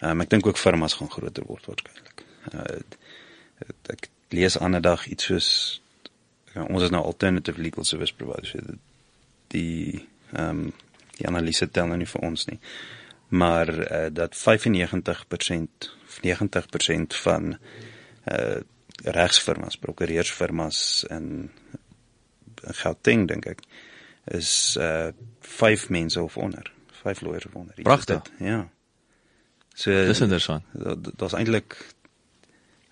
Ehm um, ek dink ook firmas gaan groter word waarskynlik. Uh, ek lees ander dag iets soos ja, ons is nou alternative legal service providers. so Die ehm um, die analise tel nou nie vir ons nie. Maar uh, dat 95% of 90% van uh regsfirmas, prokureursfirmas in in Gauteng dink ek is uh vyf mense of onder, vyf lawyers of onder. Pragtig. Ja. So dis interessant. daar's eintlik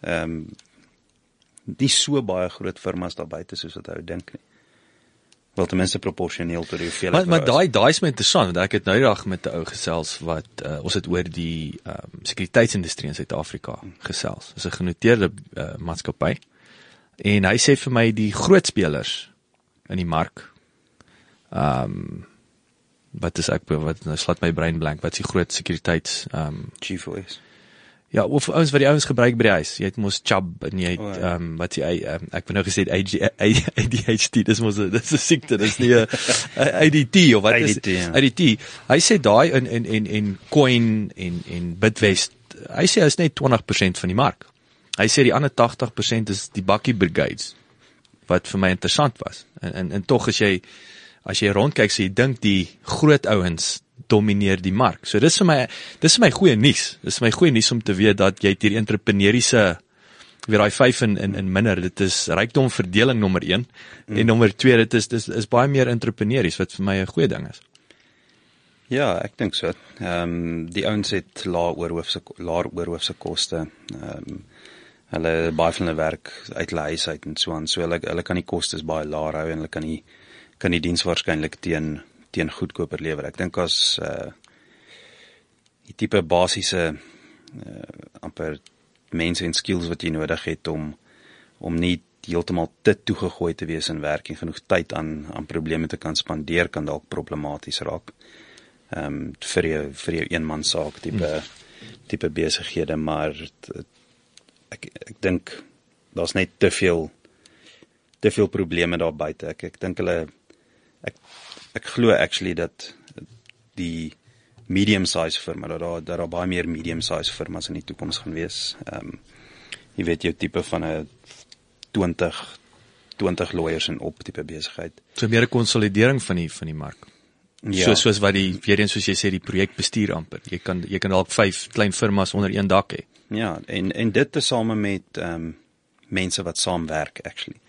ehm um, nie so baie groot firmas daar buite soos wat ou dink nie wel ten minste proporsioneel tot die hoeveelheid. Maar maar daai daai is my interessant want ek het nou eendag met 'n ou gesels wat uh, ons het oor die ehm um, sekuriteitsindustrie in Suid-Afrika gesels. Dis 'n genoteerde uh, maatskappy. En hy sê vir my die groot spelers in die mark ehm um, wat is ek wat nou slat my brein blank wat is die groot sekuriteits ehm um, G4S Ja, of ouens wat die ouens gebruik by die huis. Jy het mos Chubb en jy het O, ehm ja. um, wat jy um, ek wou nou gesê AD- ADHD, dis mos dis 'n siekte, dis nie 'n ADT of wat is ADT, ja. ADT. Hy sê daai in en en en Coin en en Bitwest. Hy sê is net 20% van die mark. Hy sê die ander 80% is die bakkie brigades wat vir my interessant was. En en, en tog as jy as jy rondkyk, sê jy dink die groot ouens domineer die mark. So dis vir my dis vir my goeie nuus. Dis vir my goeie nuus om te weet dat jy hierdie entrepreneuriese weer daai 5 in in in minder. Dit is rykdomverdeling nommer 1 mm. en nommer 2 dit is dis is baie meer entrepreneurs wat vir my 'n goeie ding is. Ja, ek dink so. Ehm um, die ouens het lae oorhoofse laer oorhoofse koste. Ehm um, hulle baie van hulle werk uit hulle huis uit en so aan. So hulle hulle kan die kostes baie laag hou en hulle kan die kan die diens waarskynlik teen teen goedkoper lewer. Ek dink as uh die tipe basiese uh amper mense en skills wat jy nodig het om om nie heeltemal te toegegooi te wees in werk en genoeg tyd aan aan probleme te kan spandeer kan dalk problematies raak. Ehm um, vir jou vir jou eenman saak tipe tipe besighede, maar t- ek ek dink daar's net te veel te veel probleme daar buite. Ek ek dink hulle ek ek glo actually dat die medium size firma dat daar dat daar baie meer medium size firmas in die toekoms gaan wees. Ehm um, jy weet jou tipe van 'n 20 20 lawyers en op tipe besigheid. So meer 'n konsolidering van die van die mark. Ja. So soos wat die weer eens soos jy sê die projekbestuur amper. Jy kan jy kan dalk 5 klein firmas onder een dak hê. Ja, en en dit tesame met ehm um, mense wat saamwerk actually.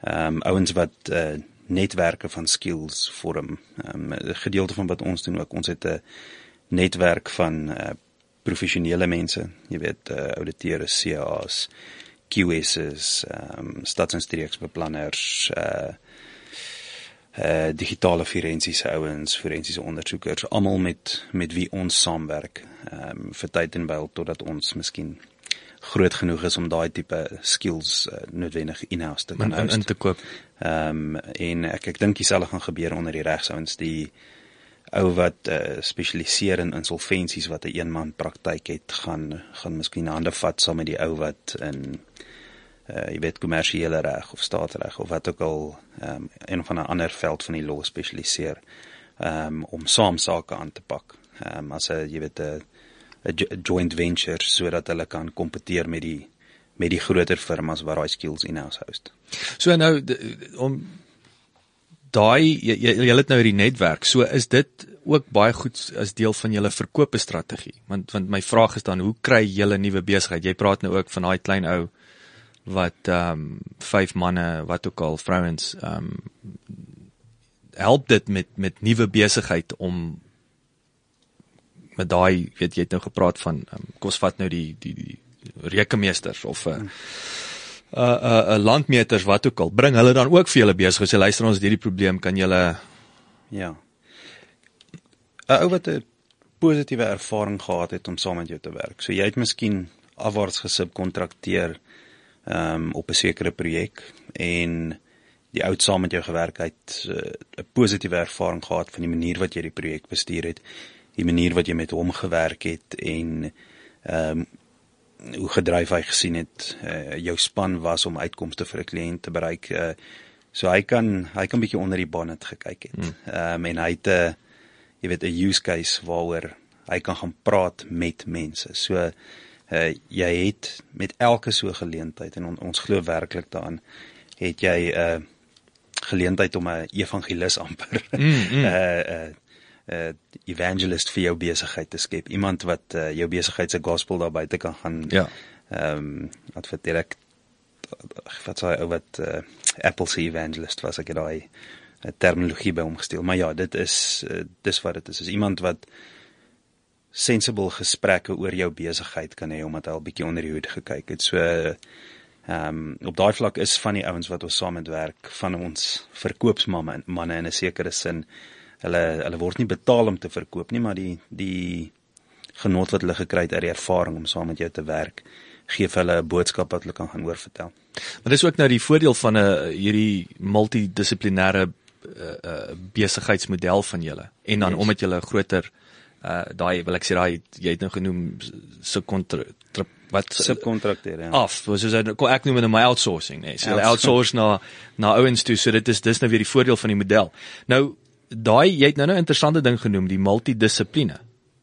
Ehm um, ouens wat uh, netwerke van skills vorm. Ehm um, 'n gedeelte van wat ons doen ook, ons het 'n netwerk van uh, professionele mense, jy weet, uh, ouditeure, CA's, QS's, ehm um, stads- en streeksbeplanners, uh uh digitale forensiese ouens, forensiese ondersoekers, almal met met wie ons saamwerk. Ehm um, vir tyd en wyl totdat ons miskien groot genoeg is om daai tipe skills uh, noodwendig in-house te kan in, in te koop. Ehm um, en ek ek dink dieselfde gaan gebeur onder die regsouens die ou wat uh, spesialiseer in insolventies wat 'n een eenman praktyk het gaan gaan miskien hande vat saam met die ou wat in uh jy weet kommersiële reg of staatsreg of wat ook al um, een van 'n ander veld van die law spesialiseer um, om saam sake aan te pak. Ehm um, as 'n jy weet 'n 'n jo- 'n joint venture sodat hulle kan kompeteer met die met die groter firmas wat daai skills in-house host. So nou om daai jy, jy jy het nou hierdie netwerk. So is dit ook baie goed as deel van julle verkope strategie. Want want my vraag is dan hoe kry julle nuwe besigheid? Jy praat nou ook van daai klein ou wat ehm um, vyf manne, wat ook al vrouens ehm um, help dit met met nuwe besigheid om met daai weet jy het nou gepraat van um, kom ons vat nou die die, die rekenmeesters of 'n uh, 'n uh, 'n uh, landmeters wat ook al. Bring hulle dan ook vir julle besig? Sê luister ons hierdie probleem kan julle ja. 'n ou wat 'n positiewe ervaring gehad het om saam met jou te werk. So jy het miskien afwaarts gesubkontrakteer um, op 'n sekere projek en die oud saam met jou gewerk. Het eh, 'n uh, positiewe ervaring gehad van die manier wat jy die projek bestuur het die manier wat jy met hom gewerk het en ehm um, hoe gedryf hy gesien het uh, jou span was om uitkomste vir 'n kliënt te bereik uh, so hy kan hy kan bietjie onder die bonnet gekyk het hmm. ehm um, en hy het 'n uh, jy weet 'n use case waaroor hy kan gaan praat met mense so uh, jy het met elke so geleentheid en on, ons glo werklik daaraan het jy 'n uh, geleentheid om 'n evangelis amper mm, mm. uh, [LAUGHS] uh, uh, evangelist vir jou besigheid te skep iemand wat uh, jou besigheid se gospel daar buite kan gaan ja ehm um, vir direk wat sê ou wat uh, Apple se evangelist was ek daai terminologie by hom gesteel maar ja dit is uh, dis wat dit is is iemand wat sensible gesprekke oor jou besigheid kan hê omdat hy al bietjie onder die hoed gekyk het. So ehm um, op daai vlak is van die ouens wat ons saam met werk van ons verkoopsmanne manne in 'n sekere sin. Hulle hulle word nie betaal om te verkoop nie, maar die die genot wat hulle gekry het uit die ervaring om saam met jou te werk gee vir hulle 'n boodskap wat hulle kan gaan oorvertel. Maar dis ook nou die voordeel van 'n hierdie multidissiplinêre uh, uh, besigheidsmodel van julle en dan yes. om met julle groter uh daai wil ek sê daai jy het nou genoem subkontrak wat subkontrakteer ja. af soos ek noem dit my outsourcing nee so outsource na na ouens toe so dit is dis nou weer die voordeel van die model nou daai jy het nou nou interessante ding genoem die multidissipline.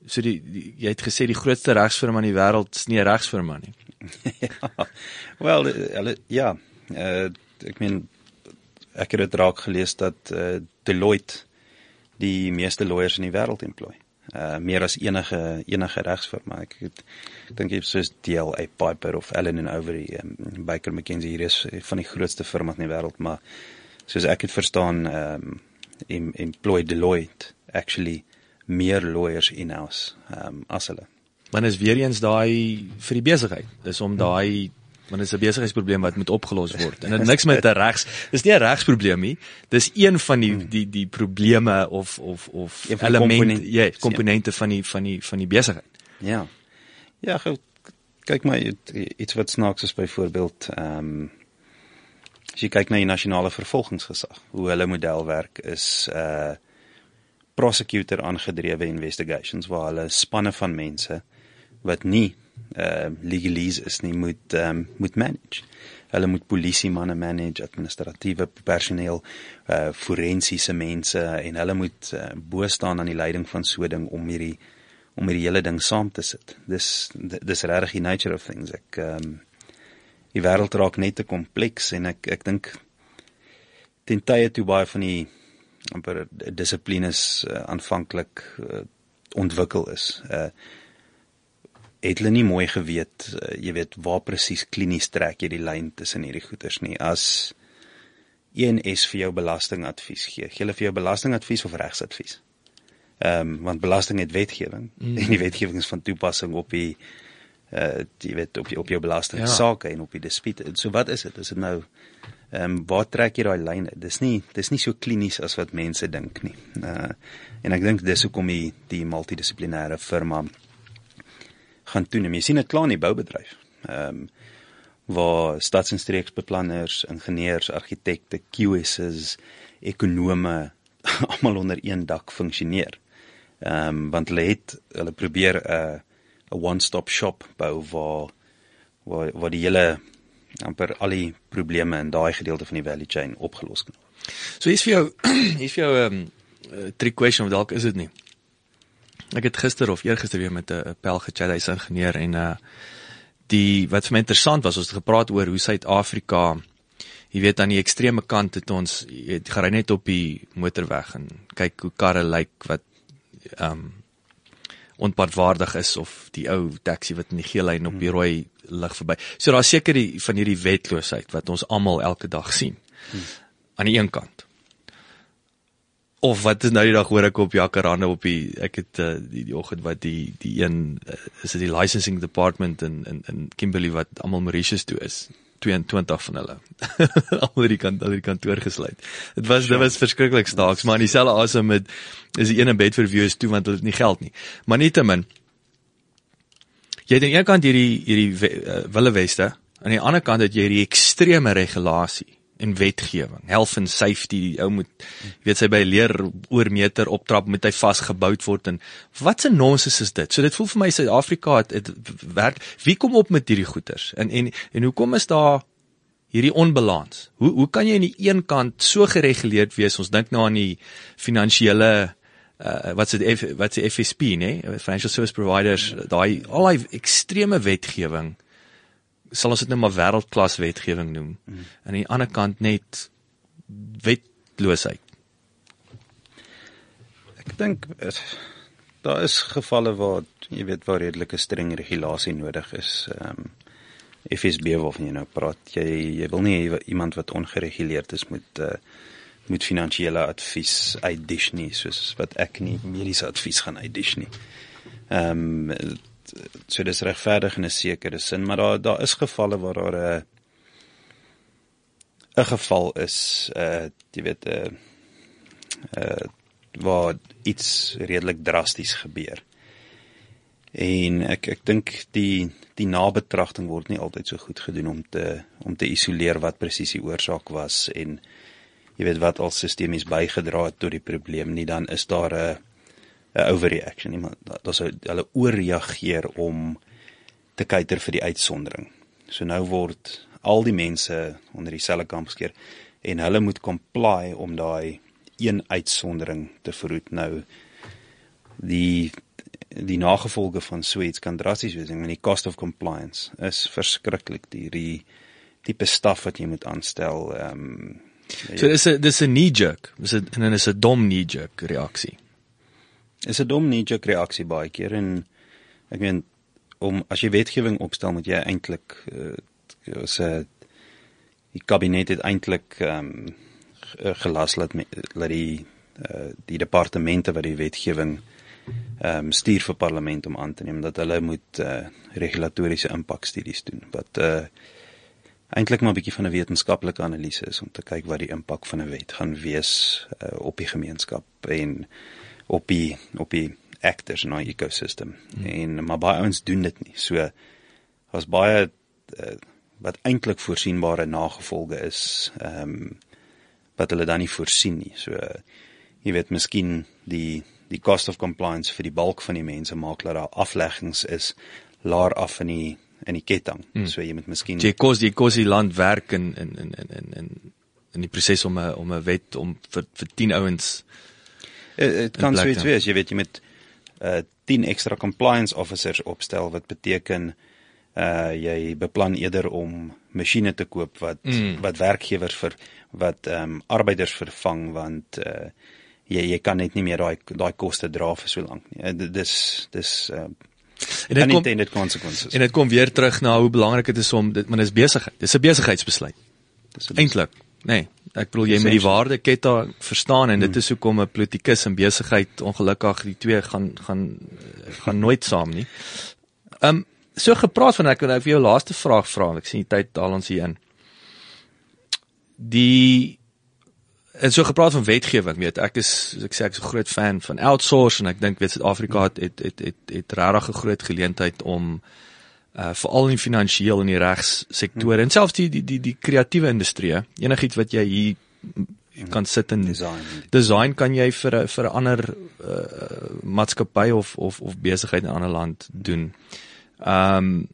So die, die jy het gesê die grootste regsfirma in die wêreld is nie 'n regsfirma nie. [LAUGHS] Ja. Wel hulle ja uh, ek meen ek het dit raak gelees dat uh, Deloitte die meeste lawyers in die wêreld employ uh meer as enige enige regsfirma. Ek het, dink jy soos DLA Piper of Allen and Overy, um, Baker McKenzie hier is van die grootste firmas in die wêreld, maar soos ek het verstaan um em, employ Deloitte actually meer lawyers in-house um as hulle. Want is weer eens daai vir die besigheid. Dis om daai want dit is 'n besigheidsprobleem wat moet opgelos word. En dit niks met 'n regs, dis nie 'n regsprobleem nie. Dis een van die hmm. die die probleme of of of elemente, ja, komponente van die van die van die besigheid. Ja. Ja, kyk maar iets wat snaaks is byvoorbeeld ehm um, as jy kyk na die nasionale vervolgingsgesag, hoe hulle model werk is uh prosecutor aangedrewe investigations waar hulle spanne van mense wat nie uh legalese is nie moet um, moet manage. Hulle moet polisie manne manage, administratiewe personeel, uh forensiese mense en hulle moet uh, bo staan aan die leiding van so ding om hierdie om hierdie hele ding saam te sit. Dis dis regtig die nature of things. Ek um die wêreld raak net te kompleks en ek ek dink ten tye toe baie van die amper dissiplines uh, aanvanklik uh, ontwikkel is. Uh het hulle nie mooi geweet, uh, jy weet, waar presies klinies trek jy die lyn tussen hierdie goeters nie. As ENS vir jou belastingadvies gee, gee hulle vir jou belastingadvies of regsadvies? Ehm um, want belasting het wetgewing mm. [LAUGHS] en die wetgewing is van toepassing op die uh jy weet op op jou belasting ja. sake en op die dispute. So wat is dit? Is dit nou ehm um, waar trek jy daai lyn? Dis nie dis nie so klinies as wat mense dink nie. Uh en ek dink dis hoekom die die multidissiplinêre firma gaan toeneem. Jy sien dit klaar in die boubedryf. Ehm um, waar stads- en streeksbeplanners, ingenieurs, argitekte, QS's, ekonome [LAUGHS] almal onder een dak funksioneer. Ehm um, want hulle het hulle probeer 'n uh, 'n one-stop shop bou waar waar waar die hele amper al die probleme in daai gedeelte van die value chain opgelos kan word. So hier's vir jou [CLEARS THROAT] hier's vir jou 'n um, trick question of dalk is dit nie. Ek het gister of eergister weer met 'n pel gechat, hy's ingenieur en uh die wat vir my interessant was, ons het gepraat oor hoe Suid-Afrika jy weet aan die ekstreme kant het ons het gery net op die motorweg en kyk hoe karre lyk wat um onpadwaardig is of die ou taxi wat in die geel lyn op die rooi lig verby. So daar's seker die van hierdie wetloosheid wat ons almal elke dag sien. Hmm. Aan die een kant. Of wat is nou die dag hoor ek op Jacaranda op die ek het uh, die die oggend wat die die een uh, is dit die licensing department in in in Kimberley wat almal Mauritius toe is. 22 van hulle. [LAUGHS] Almal die kant, al die kantoor gesluit. Dit was dit was verskriklik staaks, maar in dieselfde asem met is die ene bed vir views toe want hulle het nie geld nie. Maar nietemin jy het aan die een kant hierdie hierdie uh, Wille Weste, aan die ander kant het jy hierdie ekstreme regulasie en wetgewing. Health and safety, die ou moet weet sy by leer oor meter optrap met hy vasgebou word en wat 'n nonsens is dit. So dit voel vir my Suid-Afrika het, het werk wie kom op met hierdie goeters? En en en hoekom is daar hierdie onbalans? Hoe hoe kan jy aan die een kant so gereguleerd wees? Ons dink nou aan die finansiële uh, wat se wat se FSP nê, financial service providers, daai al daai ekstreme wetgewing sal ons dit nou maar wêreldklas wetgewing noem. Mm. Aan die ander kant net wetloosheid. Ek dink daar is gevalle waar jy weet waar redelike streng regulasie nodig is. Ehm um, FSB waarvan jy nou praat, jy jy wil nie iemand wat ongereguleerd is moet uh, moet finansiële advies uitdish nie soos wat ek nie mediese advies gaan uitdish nie. Ehm um, so dis regverdig in 'n sekere sin, maar daar daar is gevalle waar daar 'n uh, 'n geval is uh jy weet 'n uh, uh waar iets redelik drasties gebeur. En ek ek dink die die nabetragting word nie altyd so goed gedoen om te om te isoleer wat presies die oorsaak was en jy weet wat al sistemies bygedra het tot die probleem nie dan is daar 'n 'n overreaction. Iemand daar's hulle ooreageer om te kyker vir die uitsondering. So nou word al die mense onder dieselfde kamp geskeer en hulle moet comply om daai een uitsondering te verhoed. Nou die die nagevolge van Sweets kan drasties wees. En die cost of compliance is verskriklik. Die die tipe staf wat jy moet aanstel, ehm um, So dis 'n dis 'n knee jerk. Dis 'n en dan is 'n dom knee jerk reaksie is 'n dom knee-jerk reaksie baie keer en ek meen om as jy wetgewing opstel moet jy eintlik uh, sê die kabinet het eintlik ehm um, gelas laat laat die uh, die departemente wat die wetgewing ehm um, stuur vir parlement om aan te neem dat hulle moet uh, regulatoriese impakstudies doen wat uh, eintlik maar 'n bietjie van 'n wetenskaplike analise is om te kyk wat die impak van 'n wet gaan wees uh, op die gemeenskap en op die op die actors in our ecosystem. Hmm. En maar baie ouens doen dit nie. So was baie uh, wat eintlik voorsienbare nagevolge is, ehm um, wat hulle dan nie voorsien nie. So uh, jy weet miskien die die cost of compliance vir die bulk van die mense maak dat daar afleggings is laer af in die in die ketting. Hmm. So jy moet miskien jy kos die kos die land werk in in in in in in die proses om 'n om 'n wet om vir vir 10 ouens Dit eh, kan so iets wees, jy weet jy met uh 10 ekstra compliance officers opstel wat beteken uh jy beplan eerder om masjiene te koop wat mm. wat werkgewers vir wat ehm um, arbeiders vervang want uh jy jy kan net nie meer daai daai koste dra vir so lank nie. Uh, dis dis uh en dit kom dit consequences. En dit kom weer terug na hoe belangrik dit is om dit maar dis besigheid. Dis 'n besigheidsbesluit. Dis eintlik, nê. Nee. Ek bedoel jy met die waardekette verstaan en dit hmm. is hoekom 'n politikus en besigheid ongelukkig die twee gaan gaan gaan nooit saam nie. Ehm um, so gepraat van ek wil nou vir jou laaste vraag vra. Ek sien die tyd daal ons hier in. Die en so gepraat van wetgewing, weet ek is ek sê ek's 'n groot fan van outsource en ek dink weet Suid-Afrika het het het het, het regtig 'n groot geleentheid om uh veral in finansiëel en die regssektor hmm. en selfs die die die die kreatiewe industrie enigiets wat jy hier kan sit in design design kan jy vir vir 'n ander uh maatskappy of of of besigheid in 'n ander land doen. Ehm um,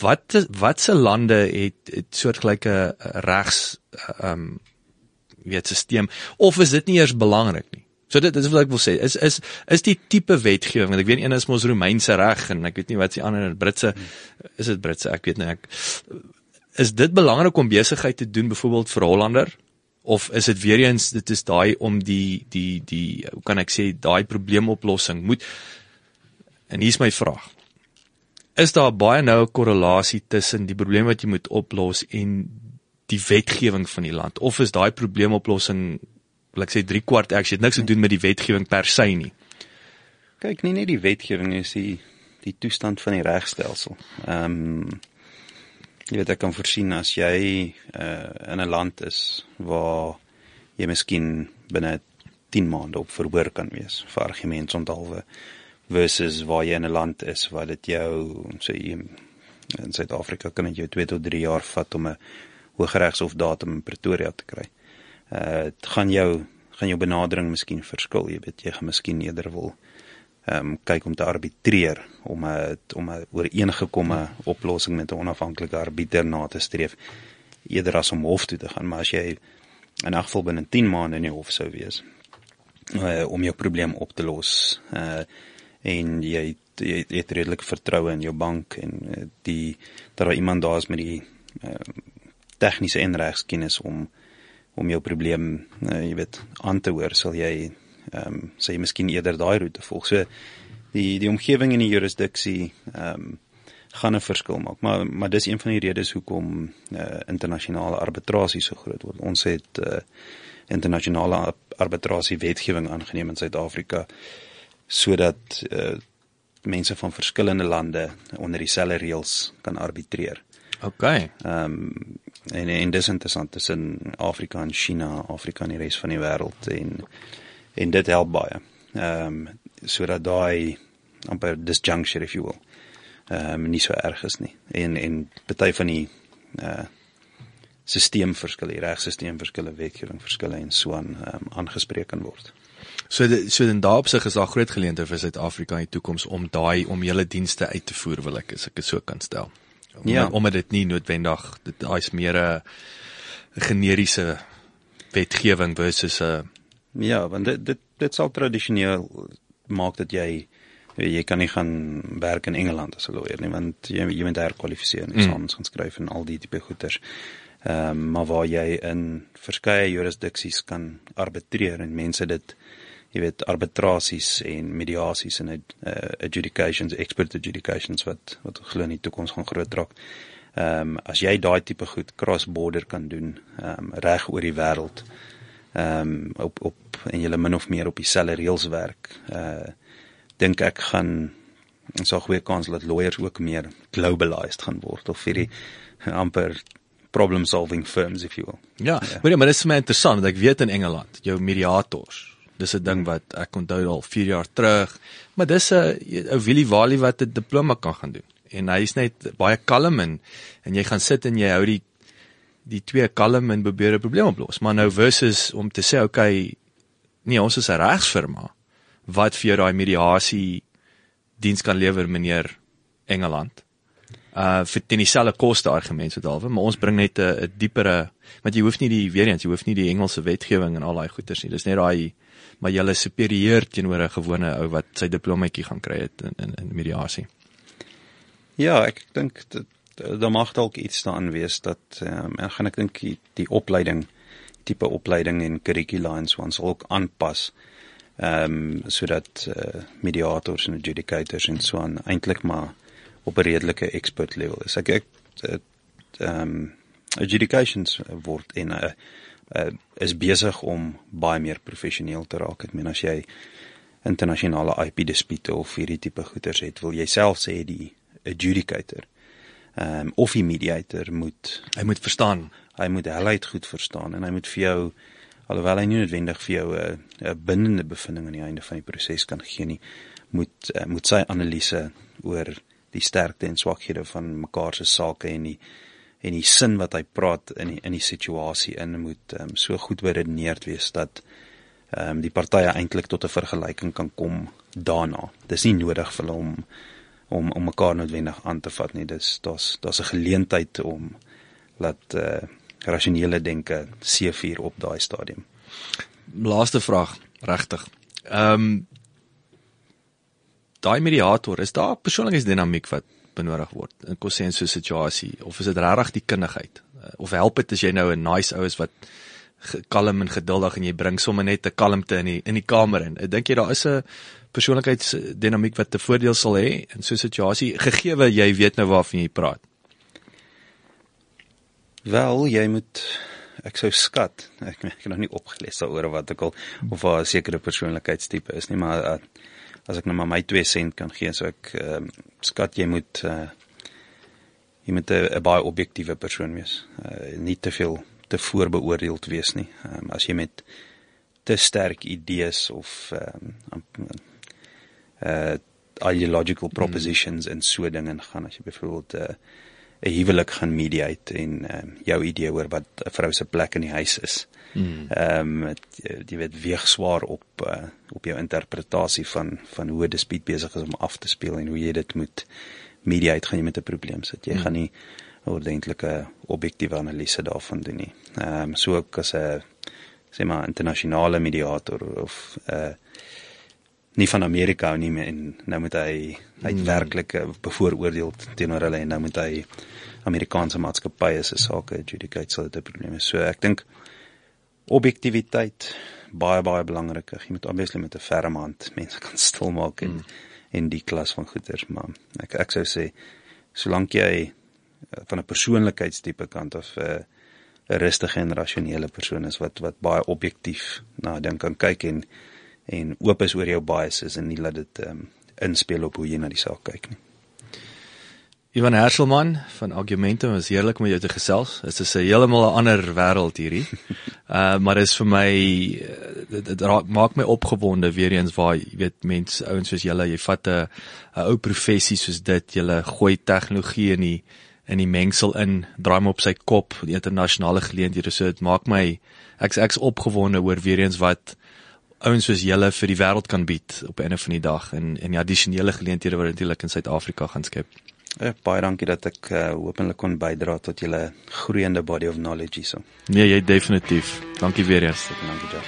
wat wat se lande het het soortgelyke regs ehm um, weet stelsel of is dit nie eers belangrik nie? So dit dis wat ek wil sê. Is is is die tipe wetgewing want ek weet een is mos Romeinse reg en ek weet nie wat se ander Britse is dit Britse? Ek weet nie ek is dit belangrik om besigheid te doen byvoorbeeld vir Hollander? Of is dit weer eens dit is daai om die die die hoe kan ek sê daai probleemoplossing moet En hier's my vraag. Is daar baie nou 'n korrelasie tussen die probleem wat jy moet oplos en die wetgewing van die land? Of is daai probleemoplossing wil ek sê 3 kwart ek het niks te doen met die wetgewing per se nie. Kyk, nie net die wetgewing is die die toestand van die regstelsel. Ehm um, jy weet ek kan voorsien as jy uh, in 'n land is waar jy miskien binne 10 maande op verhoor kan wees vir argumentsonthaalwe versus waar jy in 'n land is waar dit jou sê in Suid-Afrika kan dit jou 2 tot 3 jaar vat om 'n Hooggeregshof datum in Pretoria te kry. Uh gaan jou gaan jou benadering miskien verskil, jy weet jy gaan miskien eerder wil ehm um, kyk om te arbitreer om 'n om 'n ooreengekomme oplossing met 'n onafhanklike arbiter na te streef eerder as om hof toe te gaan, maar as jy in 'n geval binne 10 maande in die hof sou wees uh, om jou probleem op te los uh en jy jy, jy het redelik vertroue in jou bank en uh, die dat daar iemand daar is met die uh, tegniese en regskennis om om jou probleem uh, jy weet aan te hoor sal jy ehm um, sê jy miskien eerder daai roete volg. So die die omgewing en die jurisdiksie ehm um, gaan 'n verskil maak. Maar maar dis een van die redes hoekom uh, internasionale arbitrasie so groot word. Ons het uh, internasionale arbitrasie wetgewing aangeneem in Suid-Afrika sodat uh, mense van verskillende lande onder dieselfde reëls kan arbitreer. OK. Ehm um, en en dis interessant tussen Afrika en China, Afrika en die res van die wêreld en en dit help baie. Ehm um, sodat daai amper disjuncture if you will. Ehm um, nie so erg is nie. En en party van die uh stelselsverskille, die regstelsel verskille, wetgewing verskille en so aan um, aangespreek kan word. So de, so in daardie opsig is daar groot geleenthede vir Suid-Afrika in die toekoms om daai om julle dienste uit te voer wil ek as ek dit so kan stel. Om, Ja. omdat dit nie noodwendig dit daai's meer 'n generiese wetgewing versus 'n Ja, want dit dit dit sal tradisioneel maak dat jy jy kan nie gaan werk in Engeland as 'n lawyer nie want jy jy moet herkwalifiseer en eksamens gaan skryf en al die tipe goeters. Ehm um, maar waar jy in verskeie jurisdiksies kan arbitreer en mense dit jy weet arbitrasies en mediasies en uh, adjudications expert adjudications wat wat glo in die toekoms gaan groot raak. Ehm um, as jy daai tipe goed cross border kan doen ehm um, reg oor die wêreld ehm um, op op en julle min of meer op dieselfde reëls werk. Uh dink ek gaan ons sal goeie kans dat lawyers ook meer globalized gaan word of vir die amper problem solving firms if you will. Ja, ja. maar, ja, maar dit is vir my interessant want ek weet in Engeland jou mediators. Dis 'n ding wat ek onthou al 4 jaar terug, maar dis 'n 'n Willie Wally wat 'n diploma kan gaan doen. En hy is net baie kalm en en jy gaan sit en jy hou die die twee kalm en probeer 'n probleem oplos. Maar nou versus om te sê okay, nee, ons is 'n regsfirma wat vir jou daai mediasie diens kan lewer meneer Engeland. Uh vir teen dieselfde koste argument so dalwe, maar ons bring net 'n diepere want jy hoef nie die weer eens, jy hoef nie die Engelse wetgewing en al daai goeters nie. Dis net daai maar jy is superieur teenoor 'n gewone ou wat sy diplomaatjie gaan kry het in in, in mediasie. Ja, ek dink dit daar mag dalk iets daarin wees dat ehm um, en gaan ek dink die, die opleiding tipe opleiding en curricula en so ons ook aanpas ehm um, sodat uh, mediators en adjudicators en so aan eintlik maar op 'n redelike expert level is. Ek ek ehm um, adjudications word en uh, uh, is besig om baie meer professioneel te raak. Ek meen as jy internasionale IP dispute of hierdie tipe goeters het, wil jy self sê die adjudicator ehm um, of die mediator moet Hy moet verstaan. hy moet helheid goed verstaan en hy moet vir jou alhoewel hy nie noodwendig vir jou 'n 'n bindende bevinding aan die einde van die proses kan gee nie, moet uh, moet sy analise oor die sterkte en swakhede van mekaar se sake en die en die sin wat hy praat in die, in die situasie in moet um, so goed beredeneerd wees dat ehm um, die partye eintlik tot 'n vergelyking kan kom daarna. Dis nie nodig vir hulle om om om mekaar noodwendig aan te vat nie. Dis daar's daar's 'n geleentheid om laat uh, rasionele denke seefuur op daai stadium. Laaste vraag, regtig. Ehm um, daai mediator, is daar persoonlikheidsdinamiek wat benodig word in kos en so 'n situasie of is dit regtig die kundigheid? Uh, of help dit as jy nou 'n nice ou is wat kalm en geduldig en jy bring sommer net 'n kalmte in die in die kamer in. Ek dink jy daar is 'n persoonlikheidsdinamiek wat 'n voordeel sal hê in so 'n situasie gegeewe jy weet nou waarvan jy praat. Wel, jy moet ek sou skat. Ek ek het nog nie opgelees daaroor wat ek al of waar 'n sekere persoonlikheidstipe is nie, maar uh, as ek nou maar my 2 sent kan gee, so ek uh, skat jy moet uh, jy moet 'n baie objektiewe persoon wees. Uh, nie te veel te voorbeoordeeld wees nie. Um, as jy met te sterk idees of ehm um, uh ideological propositions mm. en so dinge gaan as jy byvoorbeeld 'n uh, 'n huwelik gaan mediate en um, jou idee oor wat 'n vrou se plek in die huis is. Mm. Ehm um, jy weet weeg swaar op uh, op jou interpretasie van van hoe 'n dispuut besig is om af te speel en hoe jy dit moet mediate gaan jy met 'n probleem sit. Jy mm. gaan nie ordentlike objektiewe analise daarvan doen nie. Ehm um, so ook as 'n sê maar internasionale mediator of 'n uh, nie van Amerika nie meer en nou moet hy uitwerklik hmm. bevooroordeel teenoor hulle en nou moet hy Amerikaanse maatskappye se sake adjudicate sou dit 'n probleem is. So ek dink objektiviteit baie baie belangrik. Jy moet obviously met 'n ferm hand [LAUGHS] mense kan stil maak en hmm. en die klas van goeders maar ek ek sou sê solank jy eh, van 'n persoonlikheidstipe kant of 'n uh, 'n rustige en rasionele persoon is wat wat baie objektief na dink kan kyk en en oop is oor jou biases en nie laat dit ehm um, inspel op hoe jy na die saak kyk nie. Ivan Herselman van Argumente was heerlik om jou te gesels. Dit is 'n heeltemal 'n ander wêreld hierdie. [LAUGHS] Uh maar dit is vir my dit, dit maak my opgewonde weer eens waar jy weet mense ouens soos julle jy vat 'n 'n ou professie soos dit, julle gooi tegnologie in die in die mengsel in, draai hom op sy kop, die internasionale geleenthede so dit maak my ek's ek's opgewonde oor weer eens wat ouens soos julle vir die wêreld kan bied op 'n einde van die dag en en die addisionele geleenthede wat natuurlik in Suid-Afrika gaan skep. Ja, baie dankie dat ek uh, hopelik kon bydra tot julle groeiende body of knowledge hierso. Nee, jy definitief. Dankie weer eens. Dankie, Joe.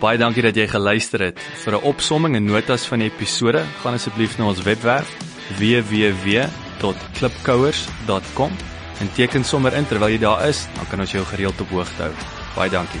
Baie dankie dat jy geluister het. Vir 'n opsomming en notas van die episode, gaan asseblief na ons webwerf www.klipkouers.com en teken sommer in terwyl jy daar is, dan kan ons jou gereeld op hoogte hou. Baie dankie.